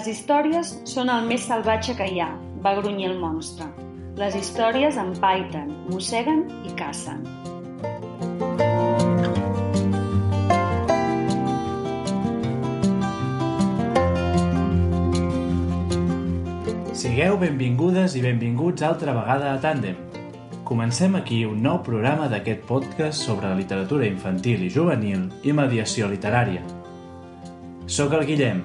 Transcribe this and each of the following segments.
Les històries són el més salvatge que hi ha, va grunyir el monstre. Les històries empaiten, mosseguen i cacen. Sigueu benvingudes i benvinguts altra vegada a Tàndem. Comencem aquí un nou programa d'aquest podcast sobre literatura infantil i juvenil i mediació literària. Soc el Guillem,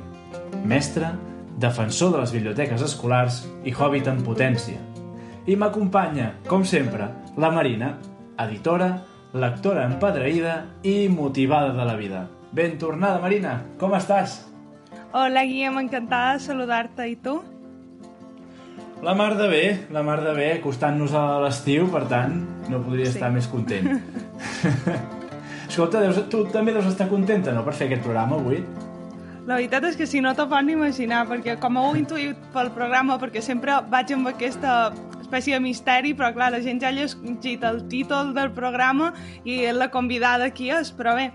mestre, defensor de les biblioteques escolars i hobbit en potència. I m'acompanya, com sempre, la Marina, editora, lectora empadreïda i motivada de la vida. Ben tornada, Marina, com estàs? Hola, Guillem, encantada de saludar-te. I tu? La mar de bé, la mar de bé, acostant-nos a l'estiu, per tant, no podria sí. estar més content. Escolta, deus, tu també deus estar contenta, no?, per fer aquest programa avui. La veritat és que si no t'ho pots imaginar, perquè com ho intuït pel programa, perquè sempre vaig amb aquesta espècie de misteri, però clar, la gent ja ha llegit el títol del programa i la convidada aquí és, però bé,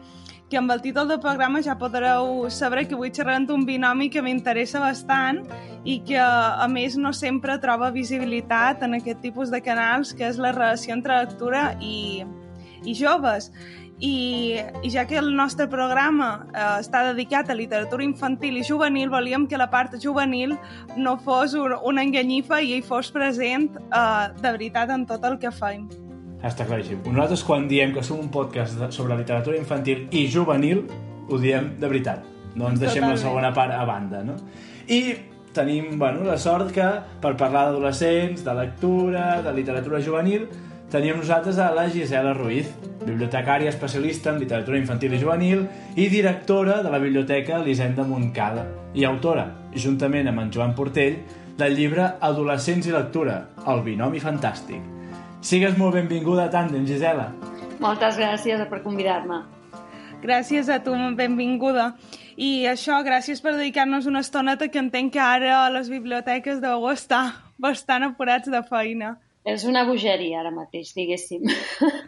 que amb el títol del programa ja podreu saber que vull xerrar un binomi que m'interessa bastant i que, a més, no sempre troba visibilitat en aquest tipus de canals, que és la relació entre lectura i, i joves. I, I ja que el nostre programa eh, està dedicat a literatura infantil i juvenil, volíem que la part juvenil no fos un, una enganyifa i hi fos present eh, de veritat en tot el que fem. Està claríssim. Nosaltres quan diem que som un podcast sobre literatura infantil i juvenil, ho diem de veritat. No ens deixem Totalment. la segona part a banda, no? I tenim bueno, la sort que per parlar d'adolescents, de lectura, de literatura juvenil, tenim nosaltres a la Gisela Ruiz, bibliotecària especialista en literatura infantil i juvenil i directora de la Biblioteca Elisenda Montcada i autora, juntament amb en Joan Portell, del llibre Adolescents i lectura, el binomi fantàstic, Sigues molt benvinguda a Tàndem, Gisela. Moltes gràcies per convidar-me. Gràcies a tu, benvinguda. I això, gràcies per dedicar-nos una estoneta que entenc que ara a les biblioteques deu estar bastant apurats de feina. És una bogeria ara mateix, diguéssim.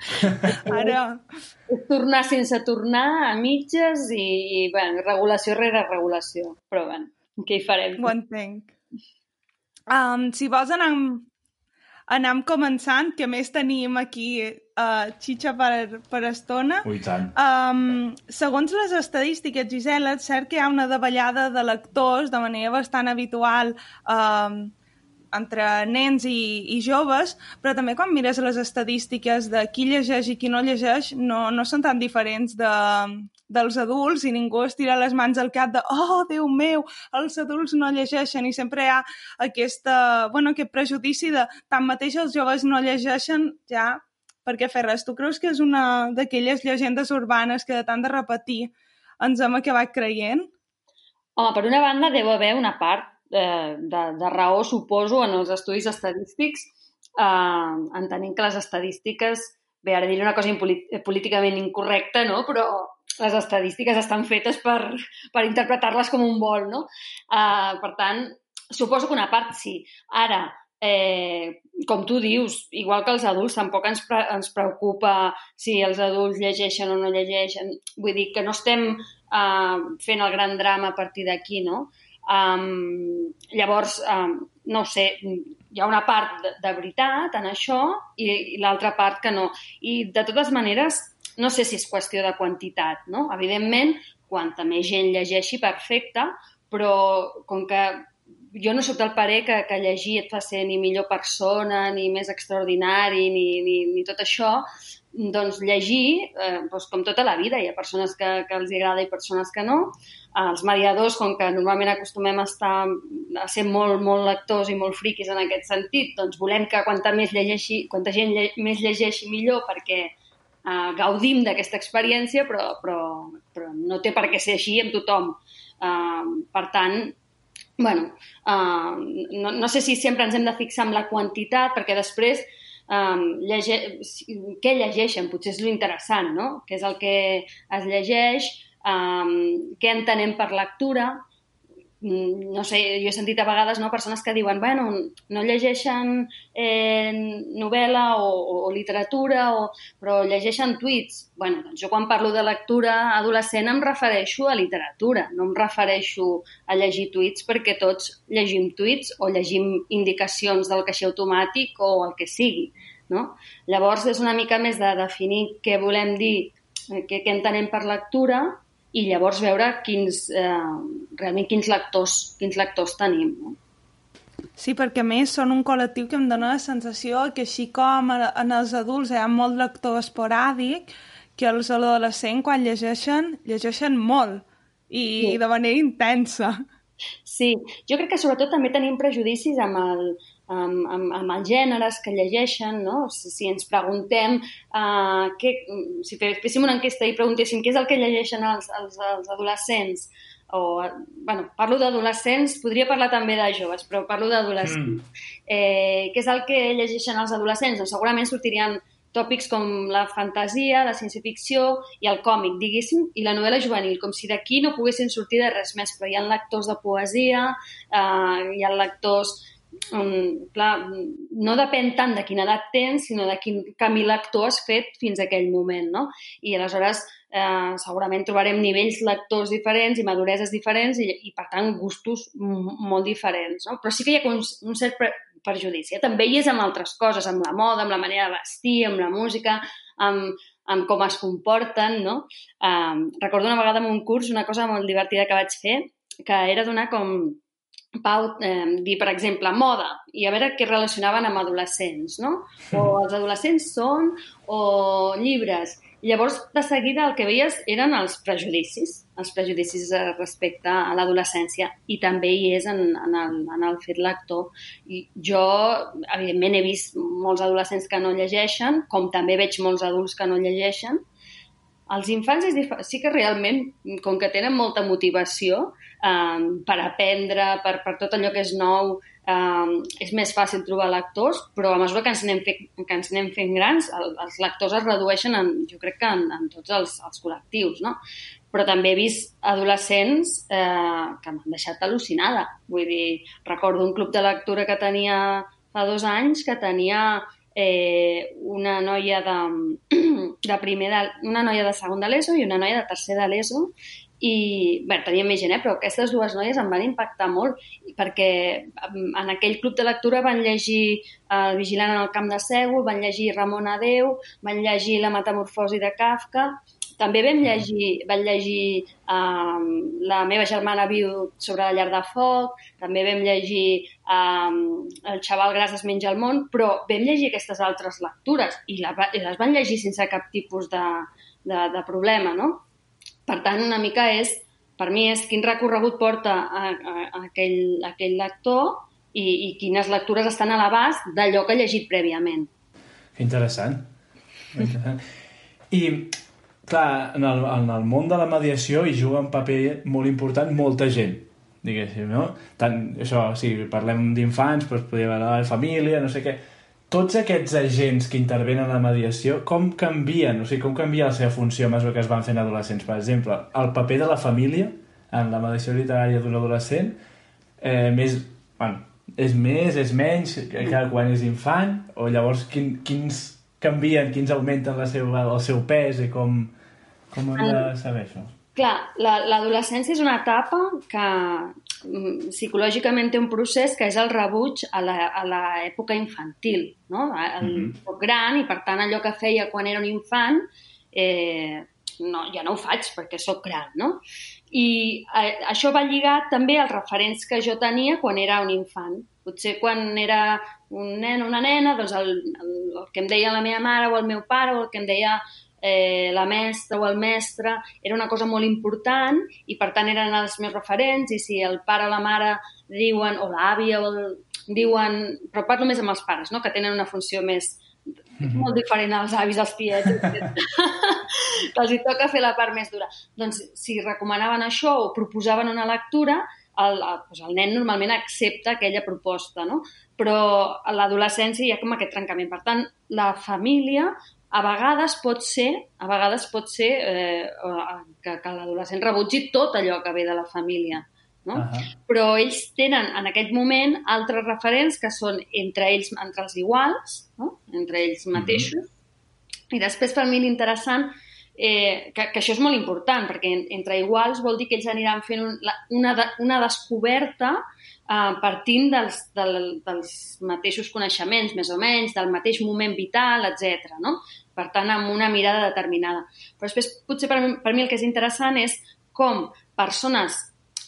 Ara... És tornar sense tornar, a mitges i, i bueno, regulació rere regulació. Però bueno, què hi farem? Ho entenc. Um, si vols anar anem començant, que més tenim aquí uh, xitxa per, per estona. Ui, tant. Um, segons les estadístiques, Gisela, és cert que hi ha una davallada de lectors de manera bastant habitual um, entre nens i, i joves, però també quan mires les estadístiques de qui llegeix i qui no llegeix, no, no són tan diferents de, dels adults i ningú es tira les mans al cap de oh, Déu meu, els adults no llegeixen i sempre hi ha aquesta, bueno, aquest prejudici de tanmateix els joves no llegeixen ja perquè fer res. Tu creus que és una d'aquelles llegendes urbanes que de tant de repetir ens hem acabat creient? Home, per una banda deu haver una part eh, de, de raó, suposo, en els estudis estadístics, eh, entenent que les estadístiques, bé, ara diré una cosa políticament incorrecta, no? però les estadístiques estan fetes per, per interpretar-les com un vol, no? Eh, per tant, suposo que una part sí. Ara, eh, com tu dius, igual que els adults, tampoc ens, pre ens preocupa si els adults llegeixen o no llegeixen. Vull dir que no estem eh, fent el gran drama a partir d'aquí, no? Um, llavors, um, no sé, hi ha una part de, de veritat en això i, i l'altra part que no. I de totes maneres, no sé si és qüestió de quantitat, no? Evidentment, quanta més gent llegeixi, perfecte, però com que jo no sóc del parer que, que llegir et fa ser ni millor persona, ni més extraordinari, ni, ni, ni tot això, doncs llegir, eh, doncs com tota la vida, hi ha persones que, que els agrada i persones que no. Els mediadors, com que normalment acostumem a, estar, a ser molt, molt lectors i molt friquis en aquest sentit, doncs volem que quanta més llegeixi, quanta gent lle, més llegeixi millor perquè eh, gaudim d'aquesta experiència, però, però, però no té per què ser així amb tothom. Eh, per tant, bueno, eh, no, no sé si sempre ens hem de fixar en la quantitat, perquè després um, llege... què llegeixen, potser és l'interessant, no? Què és el que es llegeix, um, què entenem per lectura, no sé, jo he sentit a vegades no, persones que diuen bueno, no llegeixen eh, novel·la o, o, o literatura, o, però llegeixen tuits. bueno, doncs jo quan parlo de lectura adolescent em refereixo a literatura, no em refereixo a llegir tuits perquè tots llegim tuits o llegim indicacions del caixer automàtic o el que sigui. No? Llavors és una mica més de definir què volem dir, eh, què, què entenem per lectura i llavors veure quins, eh, realment quins lectors, quins lectors tenim. No? Sí, perquè a més són un col·lectiu que em dona la sensació que així com en els adults hi ha molt lector esporàdic, que els adolescents quan llegeixen, llegeixen molt i sí. de manera intensa. Sí, jo crec que sobretot també tenim prejudicis amb el, amb, amb, amb els gèneres que llegeixen, no? Si, si ens preguntem, uh, què, si féssim una enquesta i preguntéssim què és el que llegeixen els, els, els adolescents, o, bueno, parlo d'adolescents, podria parlar també de joves, però parlo d'adolescents. Mm. Eh, què és el que llegeixen els adolescents? Doncs segurament sortirien tòpics com la fantasia, la ciència-ficció i el còmic, diguéssim, i la novel·la juvenil, com si d'aquí no poguessin sortir de res més, però hi ha lectors de poesia, eh, hi ha lectors um, clar, no depèn tant de quina edat tens, sinó de quin camí lector has fet fins a aquell moment, no? I aleshores eh, segurament trobarem nivells lectors diferents i madureses diferents i, i per tant, gustos molt diferents, no? Però sí que hi ha un, un cert perjudici. Eh? També hi és amb altres coses, amb la moda, amb la manera de vestir, amb la música, amb, amb com es comporten, no? Eh, recordo una vegada en un curs una cosa molt divertida que vaig fer, que era donar com Pau, eh, dir, per exemple, moda, i a veure què relacionaven amb adolescents, no? O els adolescents són, o llibres. Llavors, de seguida, el que veies eren els prejudicis, els prejudicis respecte a l'adolescència, i també hi és en, en, el, en el fet lector. I jo, evidentment, he vist molts adolescents que no llegeixen, com també veig molts adults que no llegeixen, els infants és sí que realment, com que tenen molta motivació um, per aprendre, per, per tot allò que és nou, um, és més fàcil trobar lectors, però a mesura que ens anem, fe, que ens anem fent grans, el, els lectors es redueixen, en, jo crec que en, en tots els, els col·lectius, no? Però també he vist adolescents eh, que m'han deixat al·lucinada. Vull dir, recordo un club de lectura que tenia fa dos anys que tenia eh, una noia de, de primer de, una noia de segon de l'ESO i una noia de tercer de l'ESO i, bé, teníem més gent, eh? però aquestes dues noies em van impactar molt perquè en aquell club de lectura van llegir El vigilant en el camp de Sègol, van llegir Ramon Adeu, van llegir La metamorfosi de Kafka també vam llegir, vam llegir um, La meva germana viu sobre la llar de foc, també vam llegir um, El xaval gras es menja el món, però vam llegir aquestes altres lectures i, la, i les van llegir sense cap tipus de, de, de problema, no? Per tant, una mica és, per mi és quin recorregut porta a, a, a aquell, a aquell lector i, i quines lectures estan a l'abast d'allò que ha llegit prèviament. Interessant. Interessant. I clar, en el, en el món de la mediació hi juga un paper molt important molta gent, diguéssim, no? Tant, això, si parlem d'infants, doncs podria haver la família, no sé què... Tots aquests agents que intervenen en la mediació, com canvien? O sigui, com canvia la seva funció a mesura que es van fent adolescents? Per exemple, el paper de la família en la mediació literària d'un adolescent eh, més, bueno, és més, és menys que quan és infant? O llavors quin, quins canvien, quins augmenten la seva, el seu pes i com, com hem de saber això? Clar, l'adolescència és una etapa que mm, psicològicament té un procés que és el rebuig a l'època infantil, no? El mm -hmm. gran, i per tant allò que feia quan era un infant, eh, no, ja no ho faig perquè sóc gran, no? I eh, això va lligat també als referents que jo tenia quan era un infant. Potser quan era un nen o una nena, doncs el, el, el que em deia la meva mare o el meu pare o el que em deia eh, la mestra o el mestre era una cosa molt important i per tant eren els meus referents i si el pare o la mare diuen, o l'àvia o el, diuen, però parlo més amb els pares, no? que tenen una funció més mhm. molt diferent als avis, als tiets, que els hi toca fer la part més dura. Doncs si recomanaven això o proposaven una lectura, el, el, doncs el nen normalment accepta aquella proposta, no? Però a l'adolescència hi ha com aquest trencament. Per tant, la família a vegades pot ser, a vegades pot ser eh, que, que l'adolescent rebutgi tot allò que ve de la família. no? Uh -huh. Però ells tenen en aquell moment altres referents que són entre ells, entre els iguals, no? entre ells mateixos, uh -huh. i després per mi l'interessant eh, que, que això és molt important, perquè entre iguals vol dir que ells aniran fent un, una, una descoberta eh, partint dels, del, dels mateixos coneixements, més o menys, del mateix moment vital, etc. no? Per tant, amb una mirada determinada. Però després, potser per, per mi el que és interessant és com persones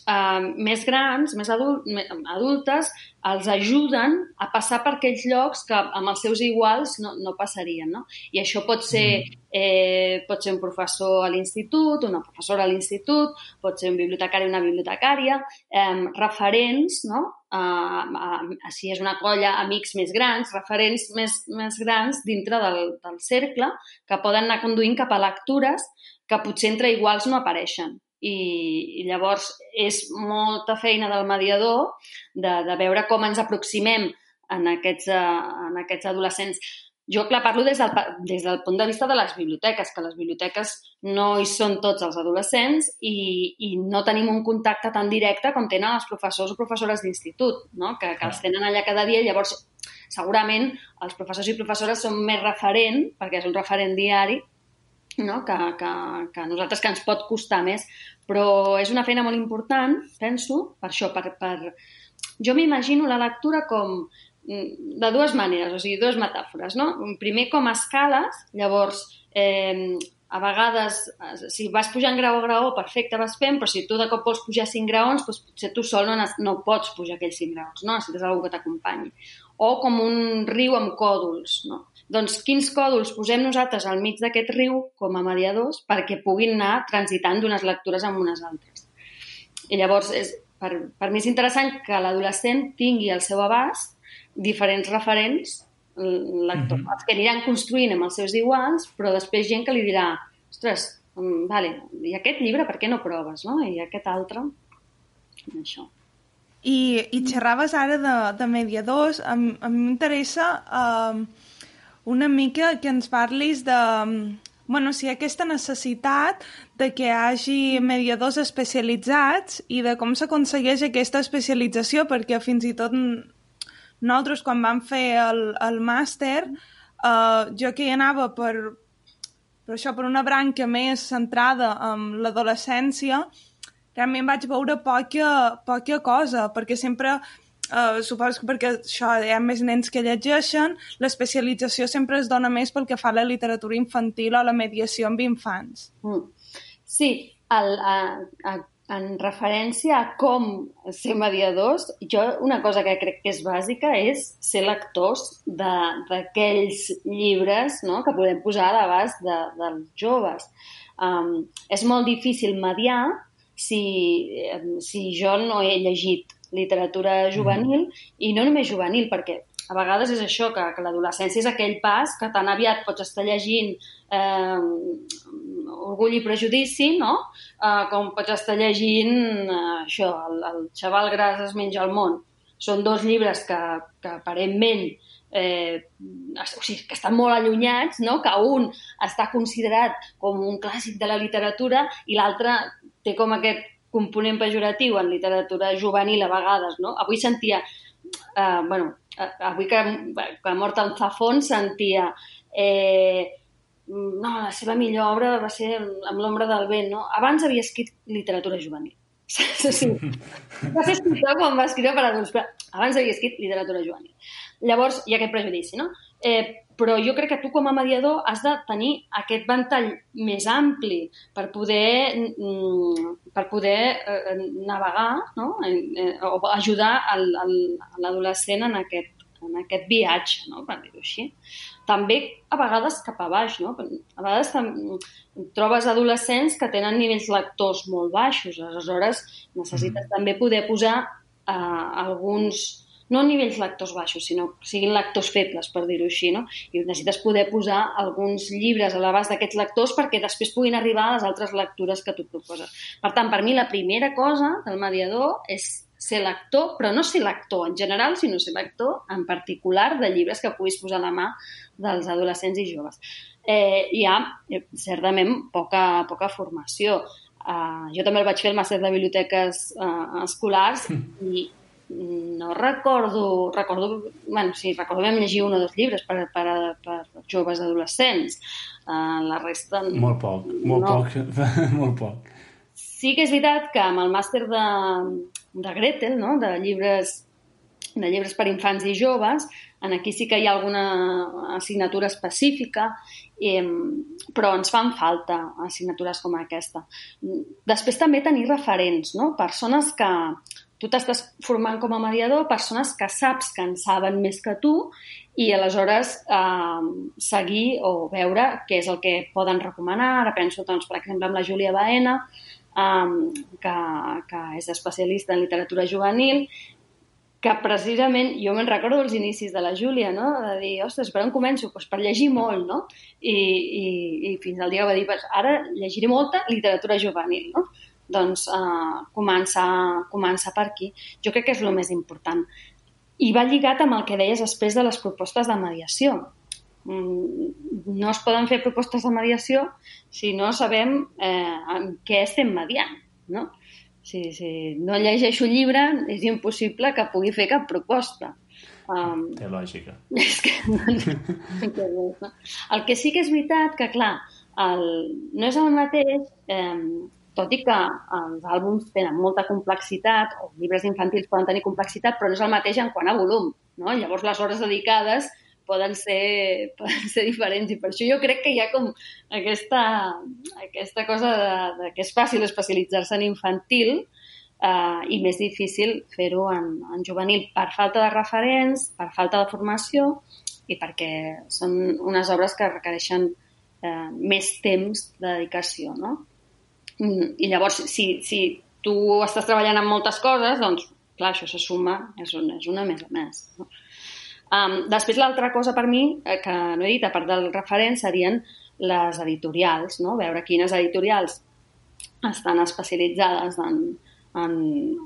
eh, més grans, més adult, adultes, els ajuden a passar per aquells llocs que amb els seus iguals no, no passarien. No? I això pot ser, mm. eh, pot ser un professor a l'institut, una professora a l'institut, pot ser un bibliotecari o una bibliotecària, eh, referents, no? eh, eh, si és una colla, amics més grans, referents més, més grans dintre del, del cercle que poden anar conduint cap a lectures que potser entre iguals no apareixen i, i llavors és molta feina del mediador de, de veure com ens aproximem en aquests, uh, en aquests adolescents. Jo, clar, parlo des del, des del punt de vista de les biblioteques, que les biblioteques no hi són tots els adolescents i, i no tenim un contacte tan directe com tenen els professors o professores d'institut, no? que, que els tenen allà cada dia i llavors segurament els professors i professores són més referent, perquè és un referent diari, no? que, que, que nosaltres que ens pot costar més, però és una feina molt important, penso, per això, per... per... Jo m'imagino la lectura com mm, de dues maneres, o sigui, dues metàfores, no? Primer com a escales, llavors, eh, a vegades, si vas pujant grau a grau, perfecte, vas fent, però si tu de cop vols pujar cinc graons, doncs potser tu sol no, no pots pujar aquells cinc graons, no? Necessites algú que t'acompanyi. O com un riu amb còdols, no? Doncs quins còdols posem nosaltres al mig d'aquest riu com a mediadors perquè puguin anar transitant d'unes lectures amb unes altres. I llavors, és, per, per mi és interessant que l'adolescent tingui al seu abast diferents referents lectors, mm -hmm. els que aniran construint amb els seus iguals, però després gent que li dirà ostres, mm, vale, i aquest llibre per què no proves, no? I aquest altre, això. I, i xerraves ara de, de mediadors, a, a mi m'interessa eh, una mica que ens parlis de bueno, si aquesta necessitat de que hi hagi mediadors especialitzats i de com s'aconsegueix aquesta especialització, perquè fins i tot nosaltres quan vam fer el, el màster, uh, jo que hi anava per, per això, per una branca més centrada en l'adolescència, realment vaig veure poca, poca cosa, perquè sempre Uh, suposo que perquè això, hi ha més nens que llegeixen, l'especialització sempre es dona més pel que fa a la literatura infantil o la mediació amb infants. Mm. Sí, el, a, a, en referència a com ser mediadors, jo una cosa que crec que és bàsica és ser lectors d'aquells llibres no?, que podem posar a l'abast de, dels joves. Um, és molt difícil mediar si, si jo no he llegit literatura juvenil, mm. i no només juvenil, perquè a vegades és això, que, que l'adolescència és aquell pas que tan aviat pots estar llegint eh, Orgull i Prejudici, no? Eh, com pots estar llegint eh, això, el, el xaval gras es menja el món. Són dos llibres que, que aparentment eh, o sigui, que estan molt allunyats, no? que un està considerat com un clàssic de la literatura i l'altre té com aquest component pejoratiu en literatura juvenil a vegades, no? Avui sentia, eh, bueno, eh, avui que, que ha mort en Zafón sentia eh, no, la seva millor obra va ser amb l'ombra del vent, no? Abans havia escrit literatura juvenil. sí, va ser escriptor quan va escriure per adults, però abans havia escrit literatura juvenil. Llavors, hi ha aquest prejudici, no? Eh, però jo crec que tu com a mediador has de tenir aquest ventall més ampli per poder, mm, per poder eh, navegar no? Eh, o ajudar l'adolescent en aquest, en aquest viatge, no? per dir-ho així. També a vegades cap a baix, no? A vegades trobes adolescents que tenen nivells lectors molt baixos, aleshores necessites mm. també poder posar eh, alguns no a nivells lectors baixos, sinó que siguin lectors febles, per dir-ho així, no? I necessites poder posar alguns llibres a l'abast d'aquests lectors perquè després puguin arribar a les altres lectures que tu proposes. Per tant, per mi la primera cosa del mediador és ser lector, però no ser lector en general, sinó ser lector en particular de llibres que puguis posar a la mà dels adolescents i joves. Eh, hi ha, eh, certament, poca, poca formació Uh, jo també el vaig fer el màster de biblioteques uh, escolars i no recordo, recordo, bueno, sí, recordo que vam llegir un o dos llibres per, per, per joves adolescents. Uh, la resta... Molt poc, molt no. poc, molt poc. Sí que és veritat que amb el màster de, de Gretel, no? de llibres de llibres per infants i joves, en aquí sí que hi ha alguna assignatura específica, eh, però ens fan falta assignatures com aquesta. Després també tenir referents, no? persones que, tu t'estàs formant com a mediador persones que saps que en saben més que tu i aleshores eh, seguir o veure què és el que poden recomanar. Ara penso, doncs, per exemple, amb la Júlia Baena, eh, que, que és especialista en literatura juvenil, que precisament, jo me'n recordo dels inicis de la Júlia, no? de dir, ostres, per on començo? Pues per llegir molt, no? I, i, i fins al dia va dir, ara llegiré molta literatura juvenil, no? Doncs eh, començar, començar per aquí. Jo crec que és el més important. I va lligat amb el que deies després de les propostes de mediació. Mm, no es poden fer propostes de mediació si no sabem eh, en què estem mediant. No? Si, si no llegeixo llibre, és impossible que pugui fer cap proposta. Um, Té lògica. És que, no, el que sí que és veritat que, clar, el, no és el mateix eh, tot i que els àlbums tenen molta complexitat, o llibres infantils poden tenir complexitat, però no és el mateix en quant a volum. No? Llavors, les hores dedicades poden ser, poden ser diferents i per això jo crec que hi ha com aquesta, aquesta cosa de, de que és fàcil especialitzar-se en infantil eh, i més difícil fer-ho en, en juvenil per falta de referents, per falta de formació i perquè són unes obres que requereixen eh, més temps de dedicació, no? Mm, I llavors, si, si tu estàs treballant en moltes coses, doncs, clar, això se suma, és una, és una més a més. No? Um, després, l'altra cosa per mi, eh, que no he dit, a part del referent, serien les editorials, no? veure quines editorials estan especialitzades en, en,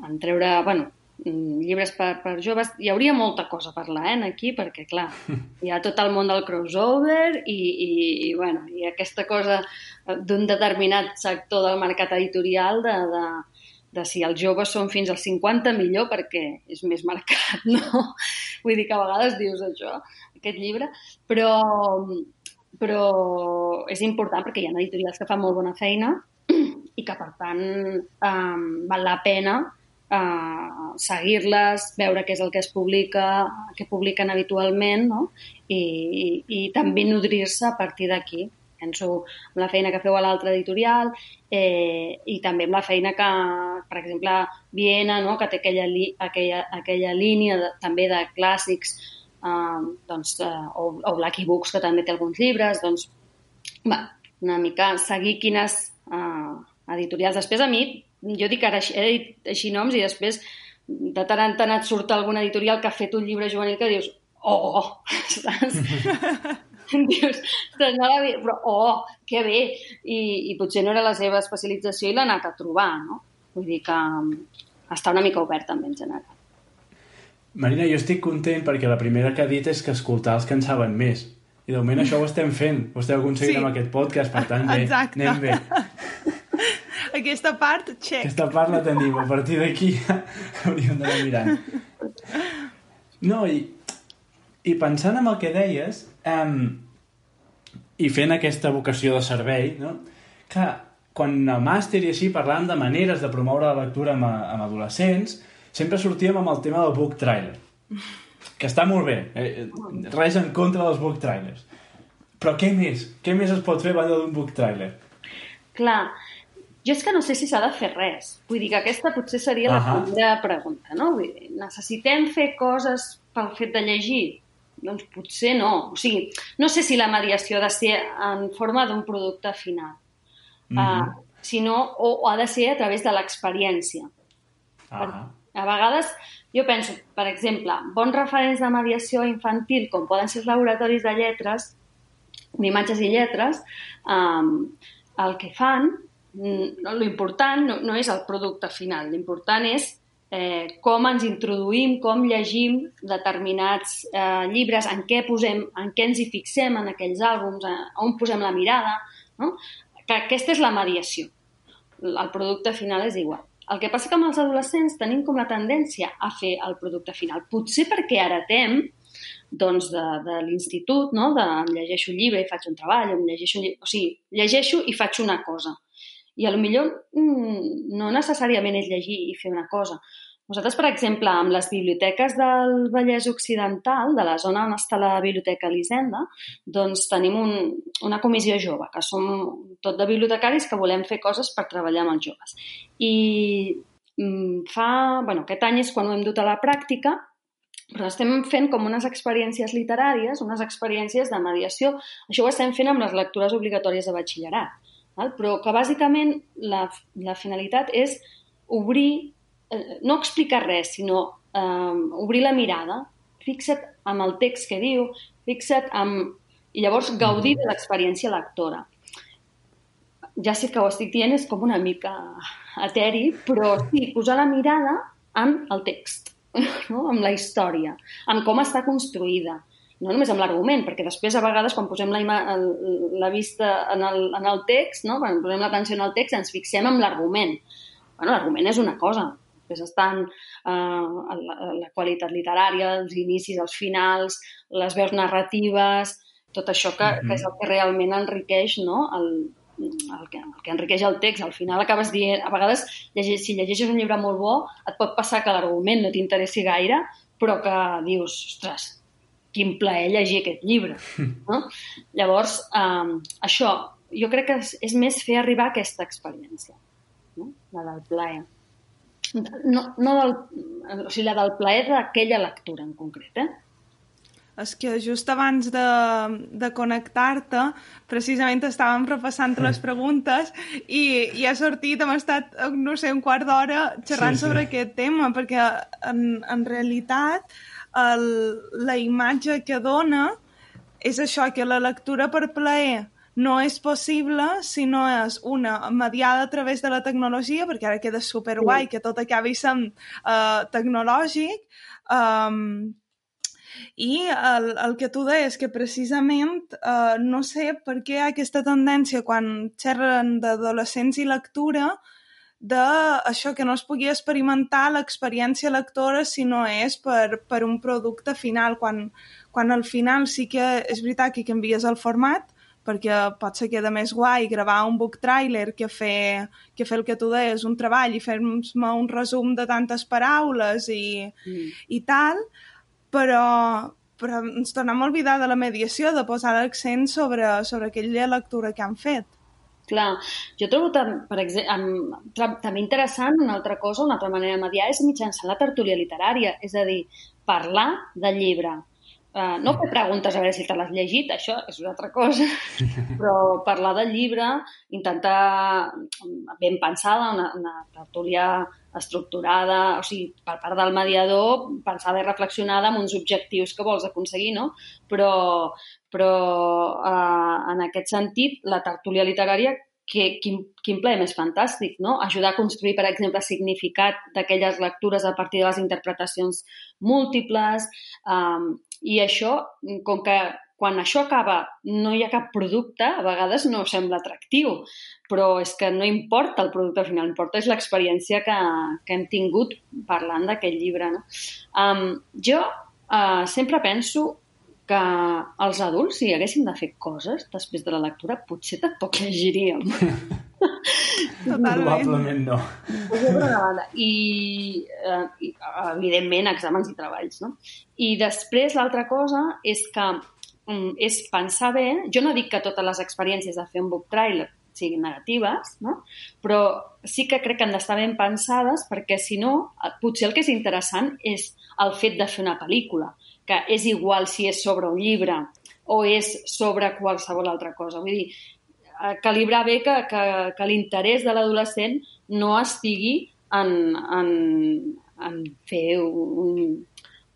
en treure, bueno, llibres per, per joves, hi hauria molta cosa a parlar eh, aquí, perquè, clar, hi ha tot el món del crossover i, i, i, bueno, i aquesta cosa d'un determinat sector del mercat editorial de, de, de si els joves són fins als 50 millor perquè és més marcat, no? Vull dir que a vegades dius això, aquest llibre, però, però és important perquè hi ha editorials que fan molt bona feina i que, per tant, um, val la pena uh, seguir-les, veure què és el que es publica, què publiquen habitualment, no? I, i, i també nodrir-se a partir d'aquí. Penso en la feina que feu a l'altra editorial eh, i també amb la feina que, per exemple, Viena, no? que té aquella, li, aquella, aquella línia de, també de clàssics, eh, doncs, eh, o, o Blacky Books, que també té alguns llibres, doncs, va, una mica seguir quines eh, editorials. Després, a mi, jo dic ara, he dit així noms i després de tant en tant et surt algun editorial que ha fet un llibre juvenil que dius, oh, saps? dius, no la però oh, que bé! I, I potser no era la seva especialització i l'ha anat a trobar, no? Vull dir que um, està una mica obert també en general. Marina, jo estic content perquè la primera que ha dit és que escoltar els que en saben més. I de moment això ho estem fent, ho esteu aconseguint sí. amb aquest podcast, per tant, bé, Exacte. anem bé. Aquesta part, check. Aquesta part la tenim, a partir d'aquí hauríem d'anar mirant. No, i, i pensant en el que deies, um, i fent aquesta vocació de servei, no? que quan al màster i així parlàvem de maneres de promoure la lectura amb, amb adolescents, sempre sortíem amb el tema del book trailer, que està molt bé, eh, res en contra dels book trailers. Però què més? Què més es pot fer a banda d'un book trailer? Clar, jo és que no sé si s'ha de fer res. Vull dir que aquesta potser seria la uh -huh. primera pregunta, no? Vull dir, necessitem fer coses pel fet de llegir? Doncs potser no. O sigui, no sé si la mediació ha de ser en forma d'un producte final, uh -huh. uh, sinó, o, o ha de ser a través de l'experiència. Uh -huh. A vegades, jo penso, per exemple, bons referents de mediació infantil, com poden ser els laboratoris de lletres, d'imatges i lletres, um, el que fan Mm, l'important no, no és el producte final, l'important és eh, com ens introduïm, com llegim determinats eh, llibres, en què, posem, en què ens hi fixem en aquells àlbums, a, on posem la mirada, no? que aquesta és la mediació. el producte final és igual. El que passa que amb els adolescents tenim com la tendència a fer el producte final. Potser perquè heretem doncs, de, de l'institut, no? de llegeixo un llibre i faig un treball, em llegeixo un llibre... o sigui, llegeixo i faig una cosa. I a lo millor mm, no necessàriament és llegir i fer una cosa. Nosaltres, per exemple, amb les biblioteques del Vallès Occidental, de la zona on està la Biblioteca Elisenda, doncs tenim un, una comissió jove, que som tot de bibliotecaris que volem fer coses per treballar amb els joves. I mm, fa... bueno, aquest any és quan ho hem dut a la pràctica, però estem fent com unes experiències literàries, unes experiències de mediació. Això ho estem fent amb les lectures obligatòries de batxillerat, val? però que bàsicament la, la finalitat és obrir Eh, no explicar res, sinó eh, obrir la mirada, fixa't amb el text que diu, fixa't amb... I llavors gaudir de l'experiència lectora. Ja sé que ho estic dient, és com una mica eteri, però sí, posar la mirada en el text, no? amb la història, amb com està construïda, no només amb l'argument, perquè després a vegades quan posem la, la vista en el, en el text, no? quan posem l'atenció en el text, ens fixem en l'argument. Bueno, l'argument és una cosa, Després estan eh, la, la qualitat literària, els inicis, els finals, les veus narratives, tot això que, mm -hmm. que és el que realment enriqueix no? el, el que, el que enriqueix el text. Al final acabes dient... A vegades, llegeix, si llegeixes un llibre molt bo, et pot passar que l'argument no t'interessi gaire, però que dius, ostres, quin plaer llegir aquest llibre. No? Llavors, eh, això, jo crec que és, és més fer arribar aquesta experiència, no? la del plaer. No, no del, o sigui, la del plaer d'aquella lectura en concret, eh? És que just abans de, de connectar-te, precisament estàvem repassant les preguntes i, i ha sortit, hem estat, no sé, un quart d'hora xerrant sí, sí. sobre aquest tema, perquè en, en realitat el, la imatge que dona és això, que la lectura per plaer no és possible si no és una mediada a través de la tecnologia, perquè ara queda superguai sí. que tot acabi sent uh, tecnològic, um, i el, el que tu deies, que precisament uh, no sé per què aquesta tendència quan xerren d'adolescents i lectura de això que no es pugui experimentar l'experiència lectora si no és per, per un producte final, quan, quan al final sí que és veritat que canvies el format, perquè pot ser queda més guai gravar un book trailer que fer, que fer el que tu deies, un treball i fer-me un resum de tantes paraules i, mm. i tal, però, però ens tornem a oblidar de la mediació, de posar l'accent sobre, sobre aquella lectura que han fet. Clar, jo trobo per exemple, també interessant una altra cosa, una altra manera de mediar és mitjançant la tertúlia literària, és a dir, parlar del llibre, Uh, no fer preguntes a veure si te l'has llegit, això és una altra cosa, però parlar del llibre, intentar ben pensada, una, una tertúlia estructurada, o sigui, per part del mediador, pensada i reflexionada amb uns objectius que vols aconseguir, no? Però, però uh, en aquest sentit, la tertúlia literària que, quin, quin plaer més fantàstic, no? Ajudar a construir, per exemple, significat d'aquelles lectures a partir de les interpretacions múltiples, um, i això, com que quan això acaba no hi ha cap producte, a vegades no sembla atractiu, però és que no importa el producte final, importa és l'experiència que, que hem tingut parlant d'aquest llibre. No? Um, jo uh, sempre penso que els adults, si haguéssim de fer coses després de la lectura, potser tampoc llegiríem. Probablement no. I, eh, I, evidentment, exàmens i treballs, no? I després, l'altra cosa és que um, és pensar bé... Jo no dic que totes les experiències de fer un book trailer siguin negatives, no? però sí que crec que han d'estar ben pensades perquè, si no, potser el que és interessant és el fet de fer una pel·lícula que és igual si és sobre un llibre o és sobre qualsevol altra cosa. Vull dir, eh, calibrar bé que, que, que l'interès de l'adolescent no estigui en, en, en fer un,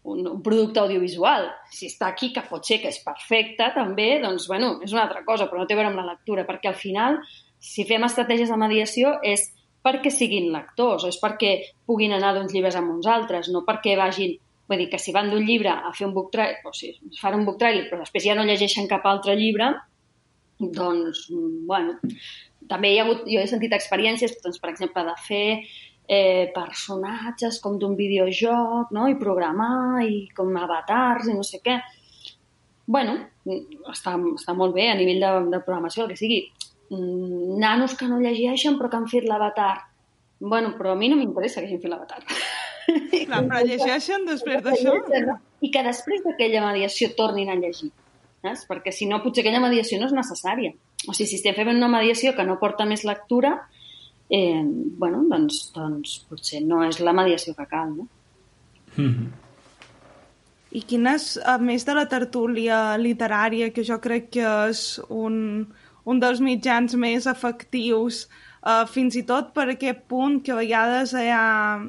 un, un producte audiovisual. Si està aquí, que pot ser que és perfecte, també, doncs, bueno, és una altra cosa, però no té a veure amb la lectura, perquè al final, si fem estratègies de mediació, és perquè siguin lectors, és perquè puguin anar d'uns llibres a uns altres, no perquè vagin Vull dir que si van d'un llibre a fer un book trial, o sigui, fan un book trial, però després ja no llegeixen cap altre llibre, doncs, bueno, també hi ha hagut, jo he sentit experiències, doncs, per exemple, de fer eh, personatges com d'un videojoc, no? i programar, i com avatars, i no sé què. bueno, està, està molt bé a nivell de, de programació, el que sigui. Mm, nanos que no llegeixen però que han fet l'avatar. bueno, però a mi no m'interessa que hagin fet l'avatar. Clar, però llegeixen després d'això? I que després d'aquella mediació tornin a llegir. Saps? Perquè si no, potser aquella mediació no és necessària. O sigui, si estem fent una mediació que no porta més lectura, eh, bueno, doncs, doncs potser no és la mediació que cal, no? Mm -hmm. I quines, a més de la tertúlia literària, que jo crec que és un, un dels mitjans més efectius, uh, fins i tot per aquest punt que a vegades hi ha,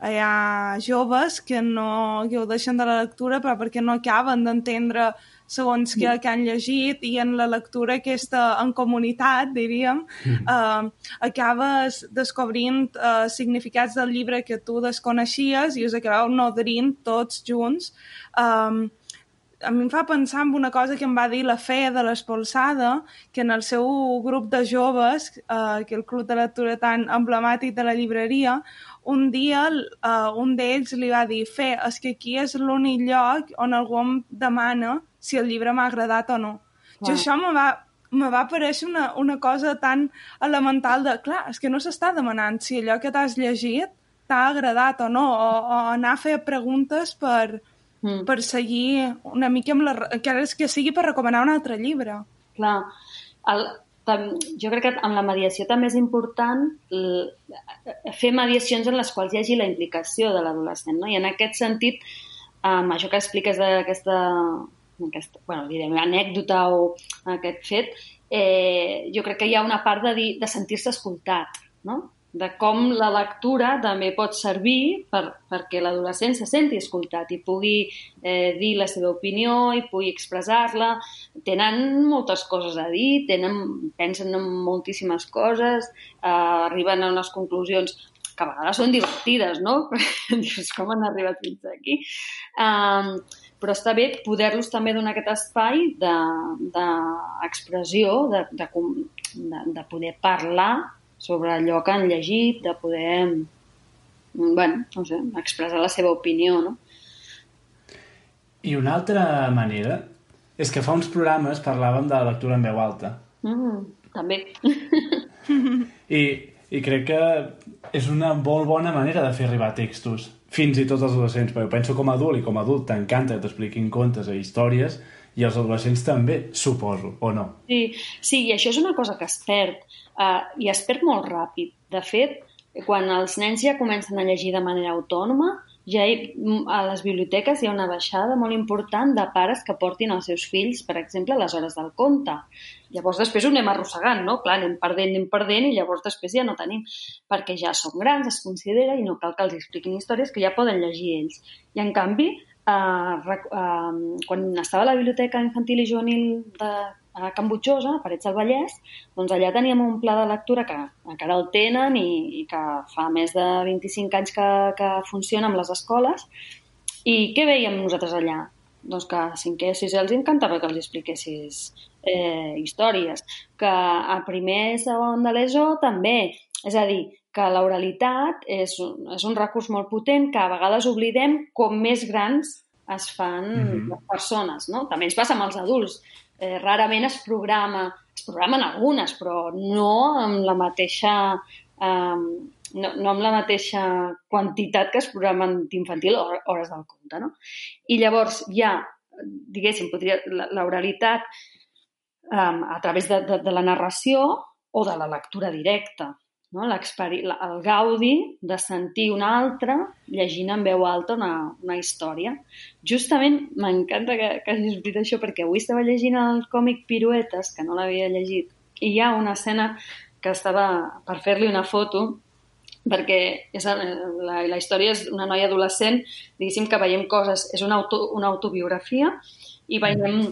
hi ha joves que no que ho deixen de la lectura però perquè no acaben d'entendre segons que, que han llegit i en la lectura aquesta en comunitat, diríem, mm. eh, acabes descobrint eh, significats del llibre que tu desconeixies i us acabeu nodrint tots junts. Eh, a mi em fa pensar en una cosa que em va dir la Fe de l'Espolsada, que en el seu grup de joves, eh, que el club de lectura tan emblemàtic de la llibreria, un dia uh, un d'ells li va dir Fe, és que aquí és l'únic lloc on algú em demana si el llibre m'ha agradat o no. Clar. Jo això me va, me va pareixer una, una cosa tan elemental de, clar, és que no s'està demanant si allò que t'has llegit t'ha agradat o no, o, o anar a fer preguntes per, mm. per seguir una mica amb la... que, és que sigui per recomanar un altre llibre. Clar, el, jo crec que amb la mediació també és important fer mediacions en les quals hi hagi la implicació de l'adolescent, no? I en aquest sentit, amb això que expliques d'aquesta aquesta, bueno, direm, anècdota o aquest fet, eh, jo crec que hi ha una part de, dir, de sentir-se escoltat, no? de com la lectura també pot servir per, perquè l'adolescent se senti escoltat i pugui eh, dir la seva opinió i pugui expressar-la. Tenen moltes coses a dir, tenen, pensen en moltíssimes coses, eh, arriben a unes conclusions que a vegades són divertides, no? Dius, com han arribat fins aquí? Um, però està bé poder-los també donar aquest espai d'expressió, de, de, de, de, de poder parlar sobre allò que han llegit, de poder, bueno, no sé, expressar la seva opinió, no? I una altra manera és que fa uns programes parlàvem de la lectura en veu alta. Mm, també. I, I crec que és una molt bona manera de fer arribar textos fins i tot als adolescents, perquè penso com a adult i com a adult t'encanta que t'expliquin contes i històries i els adolescents també, suposo, o no? Sí, sí, i això és una cosa que es perd, uh, i es perd molt ràpid. De fet, quan els nens ja comencen a llegir de manera autònoma, ja hi, a les biblioteques hi ha una baixada molt important de pares que portin els seus fills, per exemple, a les hores del conte. Llavors després ho anem arrossegant, no? Clar, anem perdent, anem perdent i llavors després ja no tenim, perquè ja són grans, es considera, i no cal que els expliquin històries que ja poden llegir ells. I en canvi, eh, eh, quan estava a la biblioteca infantil i juvenil de a Can Butxosa, a Parets del Vallès, doncs allà teníem un pla de lectura que encara el tenen i, i que fa més de 25 anys que, que funciona amb les escoles. I què veiem nosaltres allà? Doncs que a cinquè sisè els encantava que els expliquessis eh, històries, que a primer i segon de l'ESO també. És a dir, que l'oralitat és, un, és un recurs molt potent que a vegades oblidem com més grans es fan mm -hmm. les persones, no? També ens passa amb els adults eh, rarament es programa, es programen algunes, però no amb la mateixa eh, no, no amb la mateixa quantitat que es programen d'infantil o hores del conte, no? I llavors hi ha, diguéssim, podria, l'oralitat um, a través de, de, de la narració o de la lectura directa no? el gaudi de sentir un altre llegint en veu alta una, una història. Justament m'encanta que, que hagis dit això perquè avui estava llegint el còmic Piruetes, que no l'havia llegit, i hi ha una escena que estava per fer-li una foto perquè és, la, la història és una noia adolescent, diguéssim que veiem coses, és una, auto, una autobiografia i veiem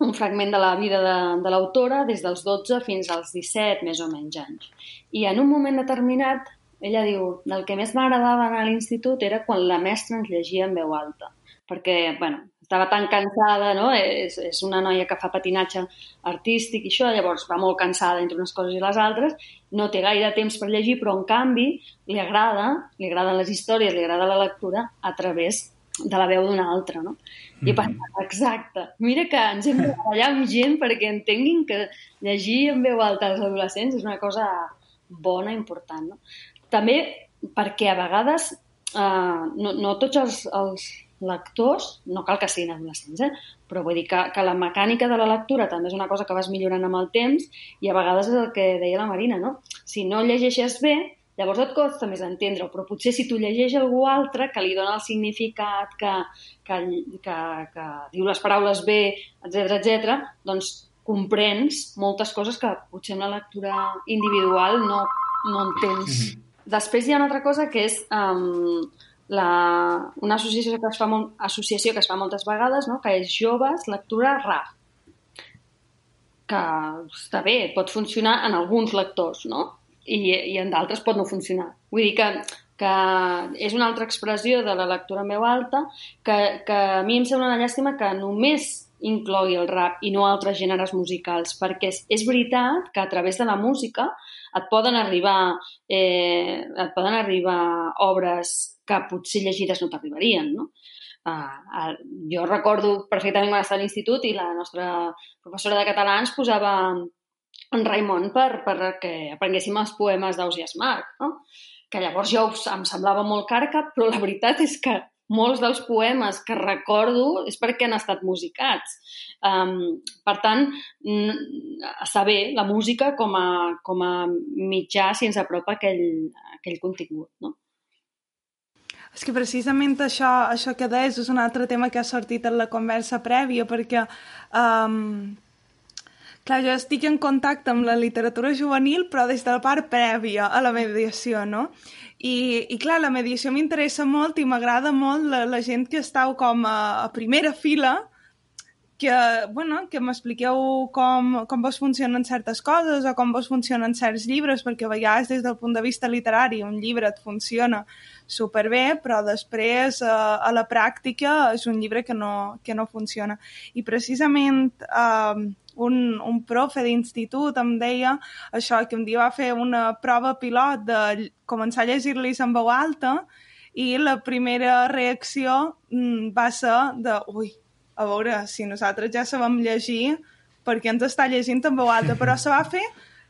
un fragment de la vida de, de l'autora des dels 12 fins als 17, més o menys anys. I en un moment determinat, ella diu, del que més m'agradava anar a l'institut era quan la mestra ens llegia en veu alta, perquè, bueno, estava tan cansada, no? És, és una noia que fa patinatge artístic i això, llavors va molt cansada entre unes coses i les altres, no té gaire temps per llegir, però en canvi li agrada, li agraden les històries, li agrada la lectura a través de la veu d'una altra, no? Mm -hmm. I pensa, exacte, mira que ens hem de treballar amb gent perquè entenguin que llegir en veu alta als adolescents és una cosa bona, important, no? També perquè a vegades eh, no, no tots els, els lectors, no cal que siguin adolescents, eh? però vull dir que, que la mecànica de la lectura també és una cosa que vas millorant amb el temps i a vegades és el que deia la Marina, no? Si no llegeixes bé, Llavors et costa més entendre-ho, però potser si tu llegeix algú altre que li dona el significat, que, que, que, que diu les paraules bé, etc etc, doncs comprens moltes coses que potser en la lectura individual no, no entens. Mm -hmm. Després hi ha una altra cosa que és um, la, una associació que, es fa molt, associació que es fa moltes vegades, no? que és Joves Lectura RAF que està bé, pot funcionar en alguns lectors, no? I, i en d'altres pot no funcionar. Vull dir que, que és una altra expressió de la lectura veu alta que, que a mi em sembla una llàstima que només inclogui el rap i no altres gèneres musicals, perquè és, és veritat que a través de la música et poden arribar, eh, et poden arribar obres que potser llegides no t'arribarien, no? Uh, jo recordo perfectament quan estava a l'institut i la nostra professora de català ens posava en Raimon per, per que aprenguéssim els poemes d'Ausias Marc, no? que llavors jo em semblava molt carca, però la veritat és que molts dels poemes que recordo és perquè han estat musicats. Um, per tant, bé la música com a, com a mitjà si ens apropa aquell, aquell contingut. No? És que precisament això, això que deies és un altre tema que ha sortit en la conversa prèvia, perquè um, Clar, jo estic en contacte amb la literatura juvenil, però des de la part prèvia a la mediació, no? I, i clar, la mediació m'interessa molt i m'agrada molt la, la gent que estàu com a, a primera fila, que, bueno, que m'expliqueu com, com vos funcionen certes coses o com vos funcionen certs llibres, perquè a vegades des del punt de vista literari un llibre et funciona superbé, però després eh, a la pràctica és un llibre que no, que no funciona. I precisament eh, un, un profe d'institut em deia això, que un dia va fer una prova pilot de començar a llegir-los en veu alta i la primera reacció mm, va ser de, ui, a veure, si nosaltres ja sabem llegir, per què ens està llegint en veu alta? Però se va fer,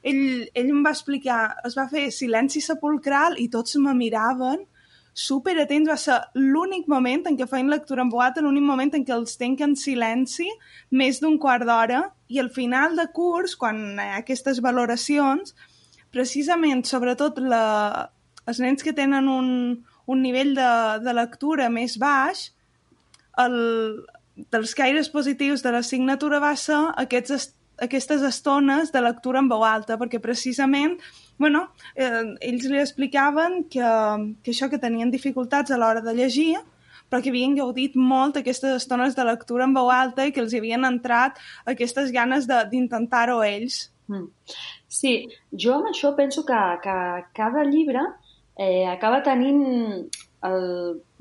ell, ell em va explicar, es va fer silenci sepulcral i tots me miraven super atents, va ser l'únic moment en què feien lectura en alta, l'únic moment en què els tenc en silenci més d'un quart d'hora i al final de curs, quan ha aquestes valoracions, precisament, sobretot la, els nens que tenen un, un nivell de, de lectura més baix, el, dels caires positius de l'assignatura va ser aquests, aquestes estones de lectura en veu alta, perquè precisament bueno, eh, ells li explicaven que, que això que tenien dificultats a l'hora de llegir, però que havien gaudit molt aquestes estones de lectura en veu alta i que els havien entrat aquestes ganes d'intentar-ho ells. Mm. Sí, jo amb això penso que, que cada llibre eh, acaba tenint el,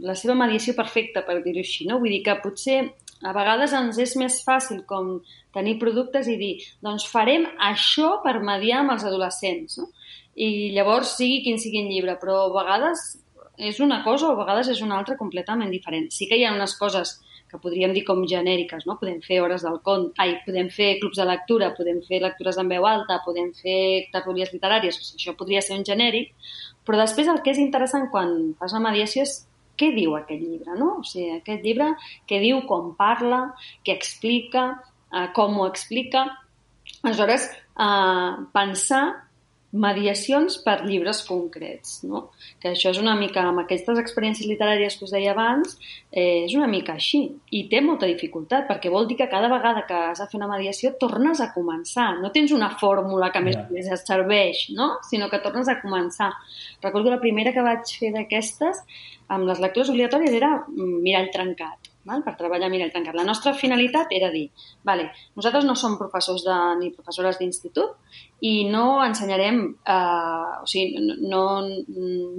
la seva mediació perfecta, per dir-ho així, no? Vull dir que potser a vegades ens és més fàcil com tenir productes i dir, doncs farem això per mediar amb els adolescents, no? I llavors sigui quin sigui el llibre, però a vegades és una cosa o a vegades és una altra completament diferent. Sí que hi ha unes coses que podríem dir com genèriques, no? Podem fer hores del cont, ai, podem fer clubs de lectura, podem fer lectures en veu alta, podem fer tertúlies literàries, o sigui, això podria ser un genèric, però després el que és interessant quan fas la mediació és què diu aquest llibre, no? O sigui, aquest llibre què diu, com parla, què explica, eh, com ho explica. Aleshores, eh, pensar mediacions per llibres concrets, no? Que això és una mica, amb aquestes experiències literàries que us deia abans, eh, és una mica així. I té molta dificultat, perquè vol dir que cada vegada que has de fer una mediació tornes a començar. No tens una fórmula que més yeah. et serveix, no? Sinó que tornes a començar. Recordo la primera que vaig fer d'aquestes, amb les lectures obligatòries, era Mirall trencat val? per treballar a mirall tancat. La nostra finalitat era dir, vale, nosaltres no som professors de, ni professores d'institut i no ensenyarem, eh, o sigui, no,